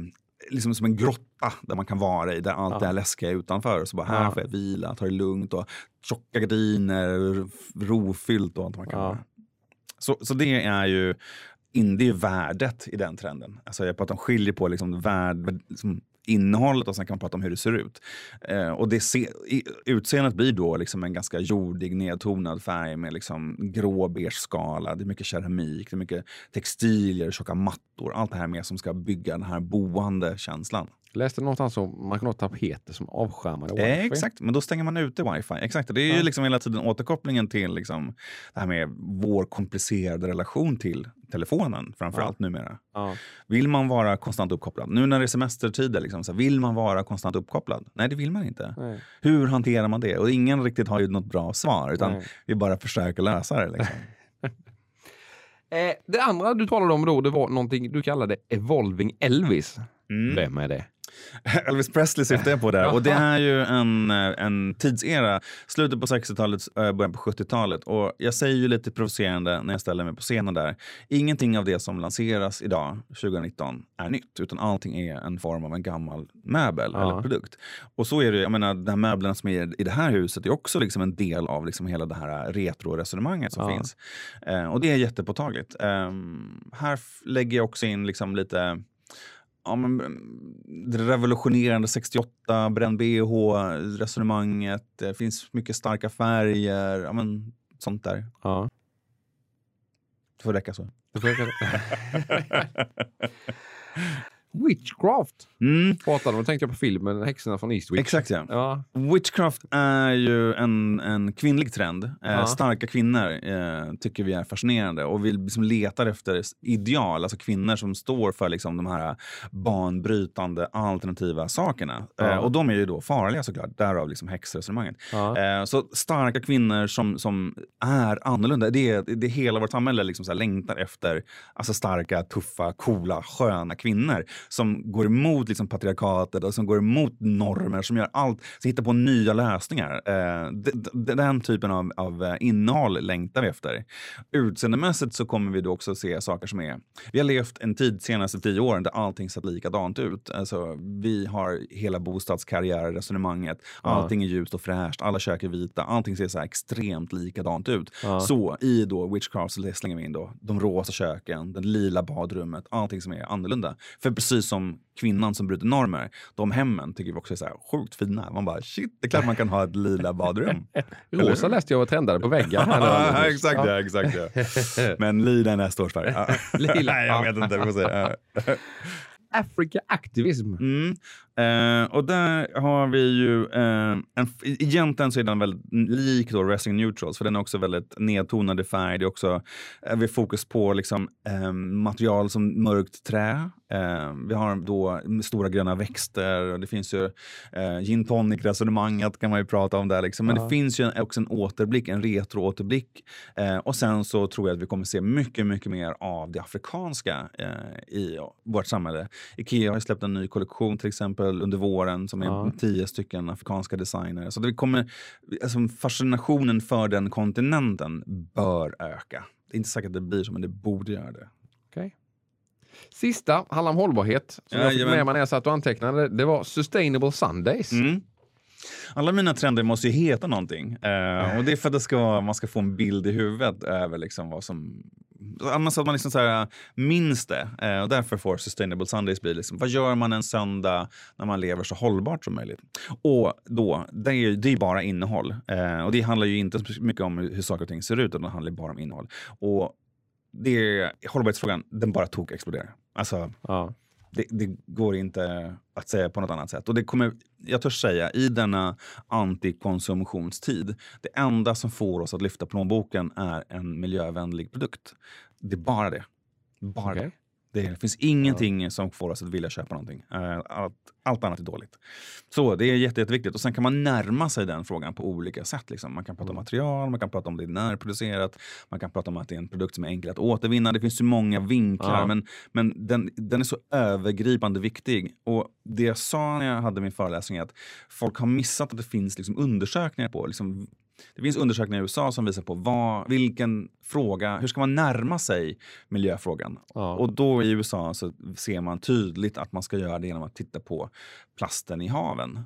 liksom som en grotta där man kan vara i, där allt det här läskiga är utanför. Så bara, här Ja. får jag vila, ta det lugnt och tjocka gardiner, rofyllt och allt man kan Ja. Så, så det är ju in, det är värdet i den trenden. Alltså jag pratar om skiljer på liksom värd, liksom innehållet och sen kan man prata om hur det ser ut. Eh, och det se, i, utseendet blir då liksom en ganska jordig nedtonad färg med liksom grå beige skala. Det är mycket keramik, det är mycket textilier, tjocka mattor. Allt det här med som ska bygga den här boende känslan. Läste någonstans om man kan ha tapeter som avskärmade wifi. Eh, exakt, men då stänger man ute wifi. Exakt, det är ju Ja. liksom hela tiden återkopplingen till liksom det här med vår komplicerade relation till telefonen framför Ja. allt numera. Ja. Vill man vara konstant uppkopplad? Nu när det är semestertider, liksom, så vill man vara konstant uppkopplad? Nej, det vill man inte. Nej. Hur hanterar man det? Och ingen riktigt har ju något bra svar, utan Nej. vi bara försöker lösa det. Liksom. Eh, det andra du talade om då, det var någonting du kallade Evolving Elvis. Mm. Vem är det? Elvis Presley syftar jag på där. Och det är ju en, en tidsera. Slutet på 60-talet, eh, början på 70-talet. Och jag säger ju lite provocerande när jag ställer mig på scenen där. Ingenting av det som lanseras idag, 2019, är nytt. Utan allting är en form av en gammal möbel Ja. eller produkt. Och så är det, jag menar, de här möblerna som är i det här huset är också liksom en del av liksom hela det här retro-resonemanget som Ja. finns. Eh, och det är jättepåtagligt. Ehm, här lägger jag också in liksom lite ja, men, det revolutionerande 68, bränn bh-resonemanget. Det finns mycket starka färger, ja, men, sånt där. Ja. Det får räcka så. Witchcraft Mm, pratade om, tänkte jag på filmen Häxorna från Eastwick. exakt ja. Ja, Witchcraft är ju en, en kvinnlig trend. Eh, Ja. Starka kvinnor eh, tycker vi är fascinerande och vi liksom letar efter ideal, alltså kvinnor som står för liksom de här banbrytande alternativa sakerna. Ja. Eh, och de är ju då farliga såklart, därav liksom häxresonemanget. ja. Eh, så starka kvinnor som, som är annorlunda. Det är, det är hela vårt samhälle liksom så här längtar efter alltså starka, tuffa, coola, sköna kvinnor som går emot liksom patriarkatet och som går emot normer, som gör allt, som hittar på nya lösningar. Eh, d- d- den typen av, av eh, innehåll längtar vi efter. Utseendemässigt så kommer vi då också se saker som är... Vi har levt en tid senaste tio åren där allting sett likadant ut. Alltså, vi har hela bostadskarriärresonemanget. Allting är ljust och fräscht, alla kök är vita, allting ser så här extremt likadant ut. Ja. Så i då Witchcraft så slänger vi in då de rosa köken, det lila badrummet, allting som är annorlunda. För precis som kvinnan som bryter normer, de hemmen tycker vi också är så här sjukt fina. Man bara shit, det är klart man kan ha ett lila badrum. Rosa läste jag var trendade på nu Ja, exakt ja, exakt ja. Men lila är nästa års färg. Lila. Nej, jag vet inte, vi får se. Africa Activism. Mm. Eh, och där har vi ju, eh, en, egentligen så är den väldigt lik då Wrestling Neutrals, för den är också väldigt nedtonad i färg. Det är också, eh, vi fokus på liksom, eh, material som mörkt trä. Eh, vi har då stora gröna växter och det finns ju eh, gin tonic-resonemanget kan man ju prata om där. Liksom. Men Ja. det finns ju också en återblick, en retro-återblick. Eh, och sen så tror jag att vi kommer se mycket, mycket mer av det afrikanska eh, i vårt samhälle. Ikea har släppt en ny kollektion till exempel under våren som är Ja. tio stycken afrikanska designer. Så det kommer, alltså fascinationen för den kontinenten bör öka. Det är inte säkert att det blir så, men det borde göra det. Okej. Sista handlar om hållbarhet. Som jag fick med mig när jag satt och antecknade. Det var Sustainable Sundays. Mm. Alla mina trender måste ju heta någonting. Eh, och det är för att ska, man ska få en bild i huvudet över liksom vad som... Så att man liksom så här, minns det. Eh, och därför får Sustainable Sundays bli liksom, vad gör man en söndag när man lever så hållbart som möjligt? Och då, det är ju det är bara innehåll. Eh, och det handlar ju inte så mycket om hur saker och ting ser ut, utan det handlar bara om innehåll. Och det, hållbarhetsfrågan, den bara tok exploderar. Alltså, Ja. det, det går inte att säga på något annat sätt. Och det kommer, jag törs säga, i denna antikonsumtionstid, det enda som får oss att lyfta plånboken är en miljövänlig produkt. Det är bara det. Bara Okej. det. Det finns ingenting som får oss att vilja köpa någonting. Eh, Allt, allt annat är dåligt. Så det är jätte, jätteviktigt. Och sen kan man närma sig den frågan på olika sätt. Liksom. Man kan prata om material, man kan prata om det är närproducerat, man kan prata om att det är en produkt som är enkel att återvinna. Det finns så många vinklar, Ja. men, men den, den är så övergripande viktig. Och det jag sa när jag hade min föreläsning är att folk har missat att det finns liksom undersökningar på liksom, det finns undersökningar i USA som visar på vad, vilken fråga, hur ska man närma sig miljöfrågan? Ja. Och då i USA så ser man tydligt att man ska göra det genom att titta på plasten i haven.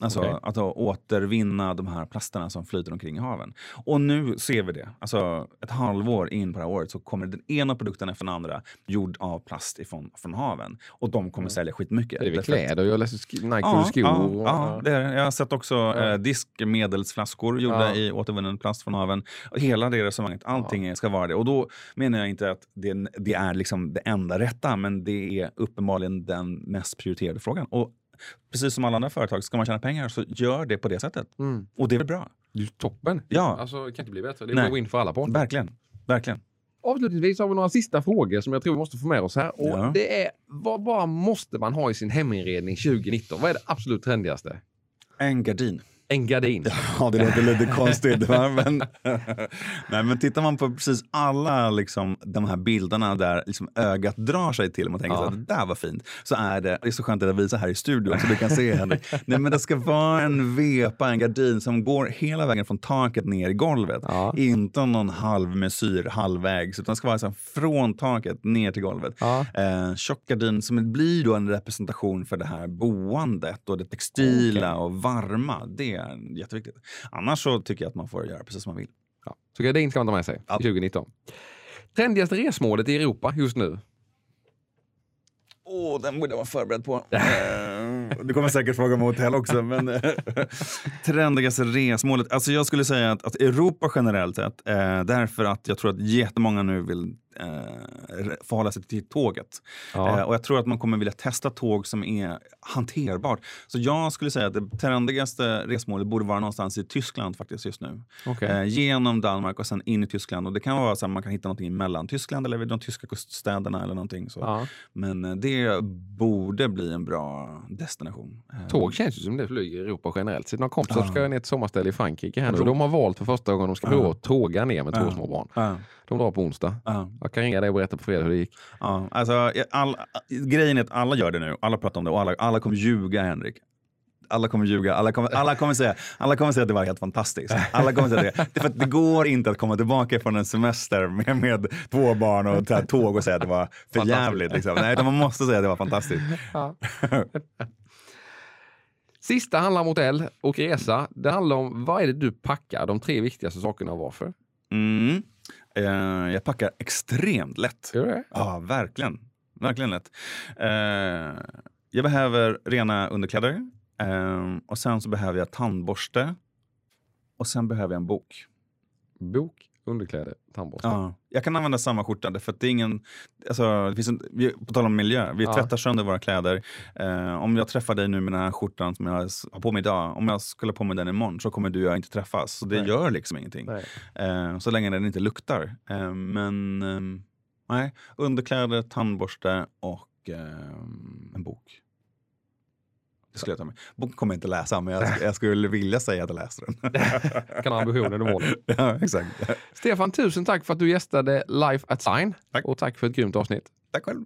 Alltså Okej. att återvinna de här plasterna som flyter omkring i haven. Och nu ser vi det. Alltså ett halvår in på det här året så kommer den ena produkten efter den andra gjord av plast ifrån, från haven. Och de kommer sälja skitmycket. Det är väl kläder, jag läser sk- Nike Ja, skor. ja, ja. Jag har sett också Ja. eh, diskmedelsflaskor gjorda i återvunnen plast från haven. Och hela det resonemanget, allting ska vara det. Och då menar jag inte att det, det är liksom det enda rätta, men det är uppenbarligen den mest prioriterade frågan. Och precis som alla andra företag, ska man tjäna pengar så gör det på det sättet. Mm. Och det är bra. Det är toppen. Ja. Alltså, det kan inte bli bättre. Det är win för alla parter. Verkligen. Verkligen. Avslutningsvis har vi några sista frågor som jag tror vi måste få med oss här. Och Ja. det är, vad bara måste man ha i sin heminredning 2019? Vad är det absolut trendigaste? En gardin. En gardin. Ja, det låter lite konstigt. Va? Men, nej, men tittar man på precis alla liksom, de här bilderna där liksom, ögat drar sig till och man tänker Ja. så att det där var fint. Så är det, det är så skönt att visa här i studion så du kan se Henrik. Nej, men det ska vara en vepa, en gardin som går hela vägen från taket ner i golvet. Ja. Inte någon halvmesyr halvvägs, utan det ska vara liksom, från taket ner till golvet. Ja. Eh, tjock gardin som blir då en representation för det här boendet och det textila och varma. Det är jätteviktigt. Annars så tycker jag att man får göra precis som man vill. Ja. Så gardin ska man ta med sig Ja. 2019. Trendigaste resmålet i Europa just nu? Åh, den borde jag vara förberedd på. Eh, du kommer säkert fråga om hotell också. Men eh, trendigaste resmålet. Alltså jag skulle säga att, att Europa generellt sett, eh, därför att jag tror att jättemånga nu vill eh, förhålla sig till tåget. Ja. Eh, och jag tror att man kommer vilja testa tåg som är hanterbart. Så jag skulle säga att det trendigaste resmålet borde vara någonstans i Tyskland faktiskt just nu. Okej. Eh, genom Danmark och sen in i Tyskland. Och det kan vara så att man kan hitta någonting mellan Tyskland eller vid de tyska kuststäderna eller någonting. Så. Ja. Men eh, det borde bli en bra destination. Eh, Tåg känns ju som det flyger i Europa generellt. Så några kompisar Ja. ska ner till sommarställe i Frankrike här nu. De har valt för första gången de ska prova att tåga ner med två små barn. De drar på onsdag. Ja, Jag kan ringa dig och berätta på fredag hur det gick. ja. Alltså, all, grejen är att alla gör det nu. Alla pratar om det och alla, alla kommer ljuga, Henrik. Alla kommer ljuga. Alla kommer, alla, kommer säga, alla kommer säga att det var helt fantastiskt. Alla kommer säga det. det, för att det går inte att komma tillbaka från en semester med, med två barn och ta tåg och säga att det var för jävligt. Liksom. Nej, man måste säga att det var fantastiskt. Sista handlar om hotell och resa. Det handlar om vad är det du packar? De tre viktigaste sakerna och varför. Mm. Eh, jag packar extremt lätt. Gör det? Ja, verkligen. Verkligen lätt. Eh, jag behöver rena underkläder. Eh, och sen så behöver jag tandborste. Och sen behöver jag en bok. Bok, underkläder, tandborste. Ja. Jag kan använda samma skjorta, för det är ingen... Alltså, det finns en, vi, på tal om miljö, vi Ja. tvättar sönder våra kläder. Eh, om jag träffar dig nu med den här skjortan som jag har på mig idag, om jag skulle ha på mig den imorgon så kommer du och jag inte träffas. Så det Nej. gör liksom ingenting. Eh, så länge den inte luktar. Eh, men ehm, nej, underkläder, tandborste och ehm, en bok. Det skulle jag ta med. Boken kommer jag inte läsa, men jag, jag skulle vilja säga att jag läste den. Kan ha ambitionen och målen. ja, exakt. Stefan, tusen tack för att du gästade Life at Sign. Tack. Och tack för ett grymt avsnitt. Tack själv.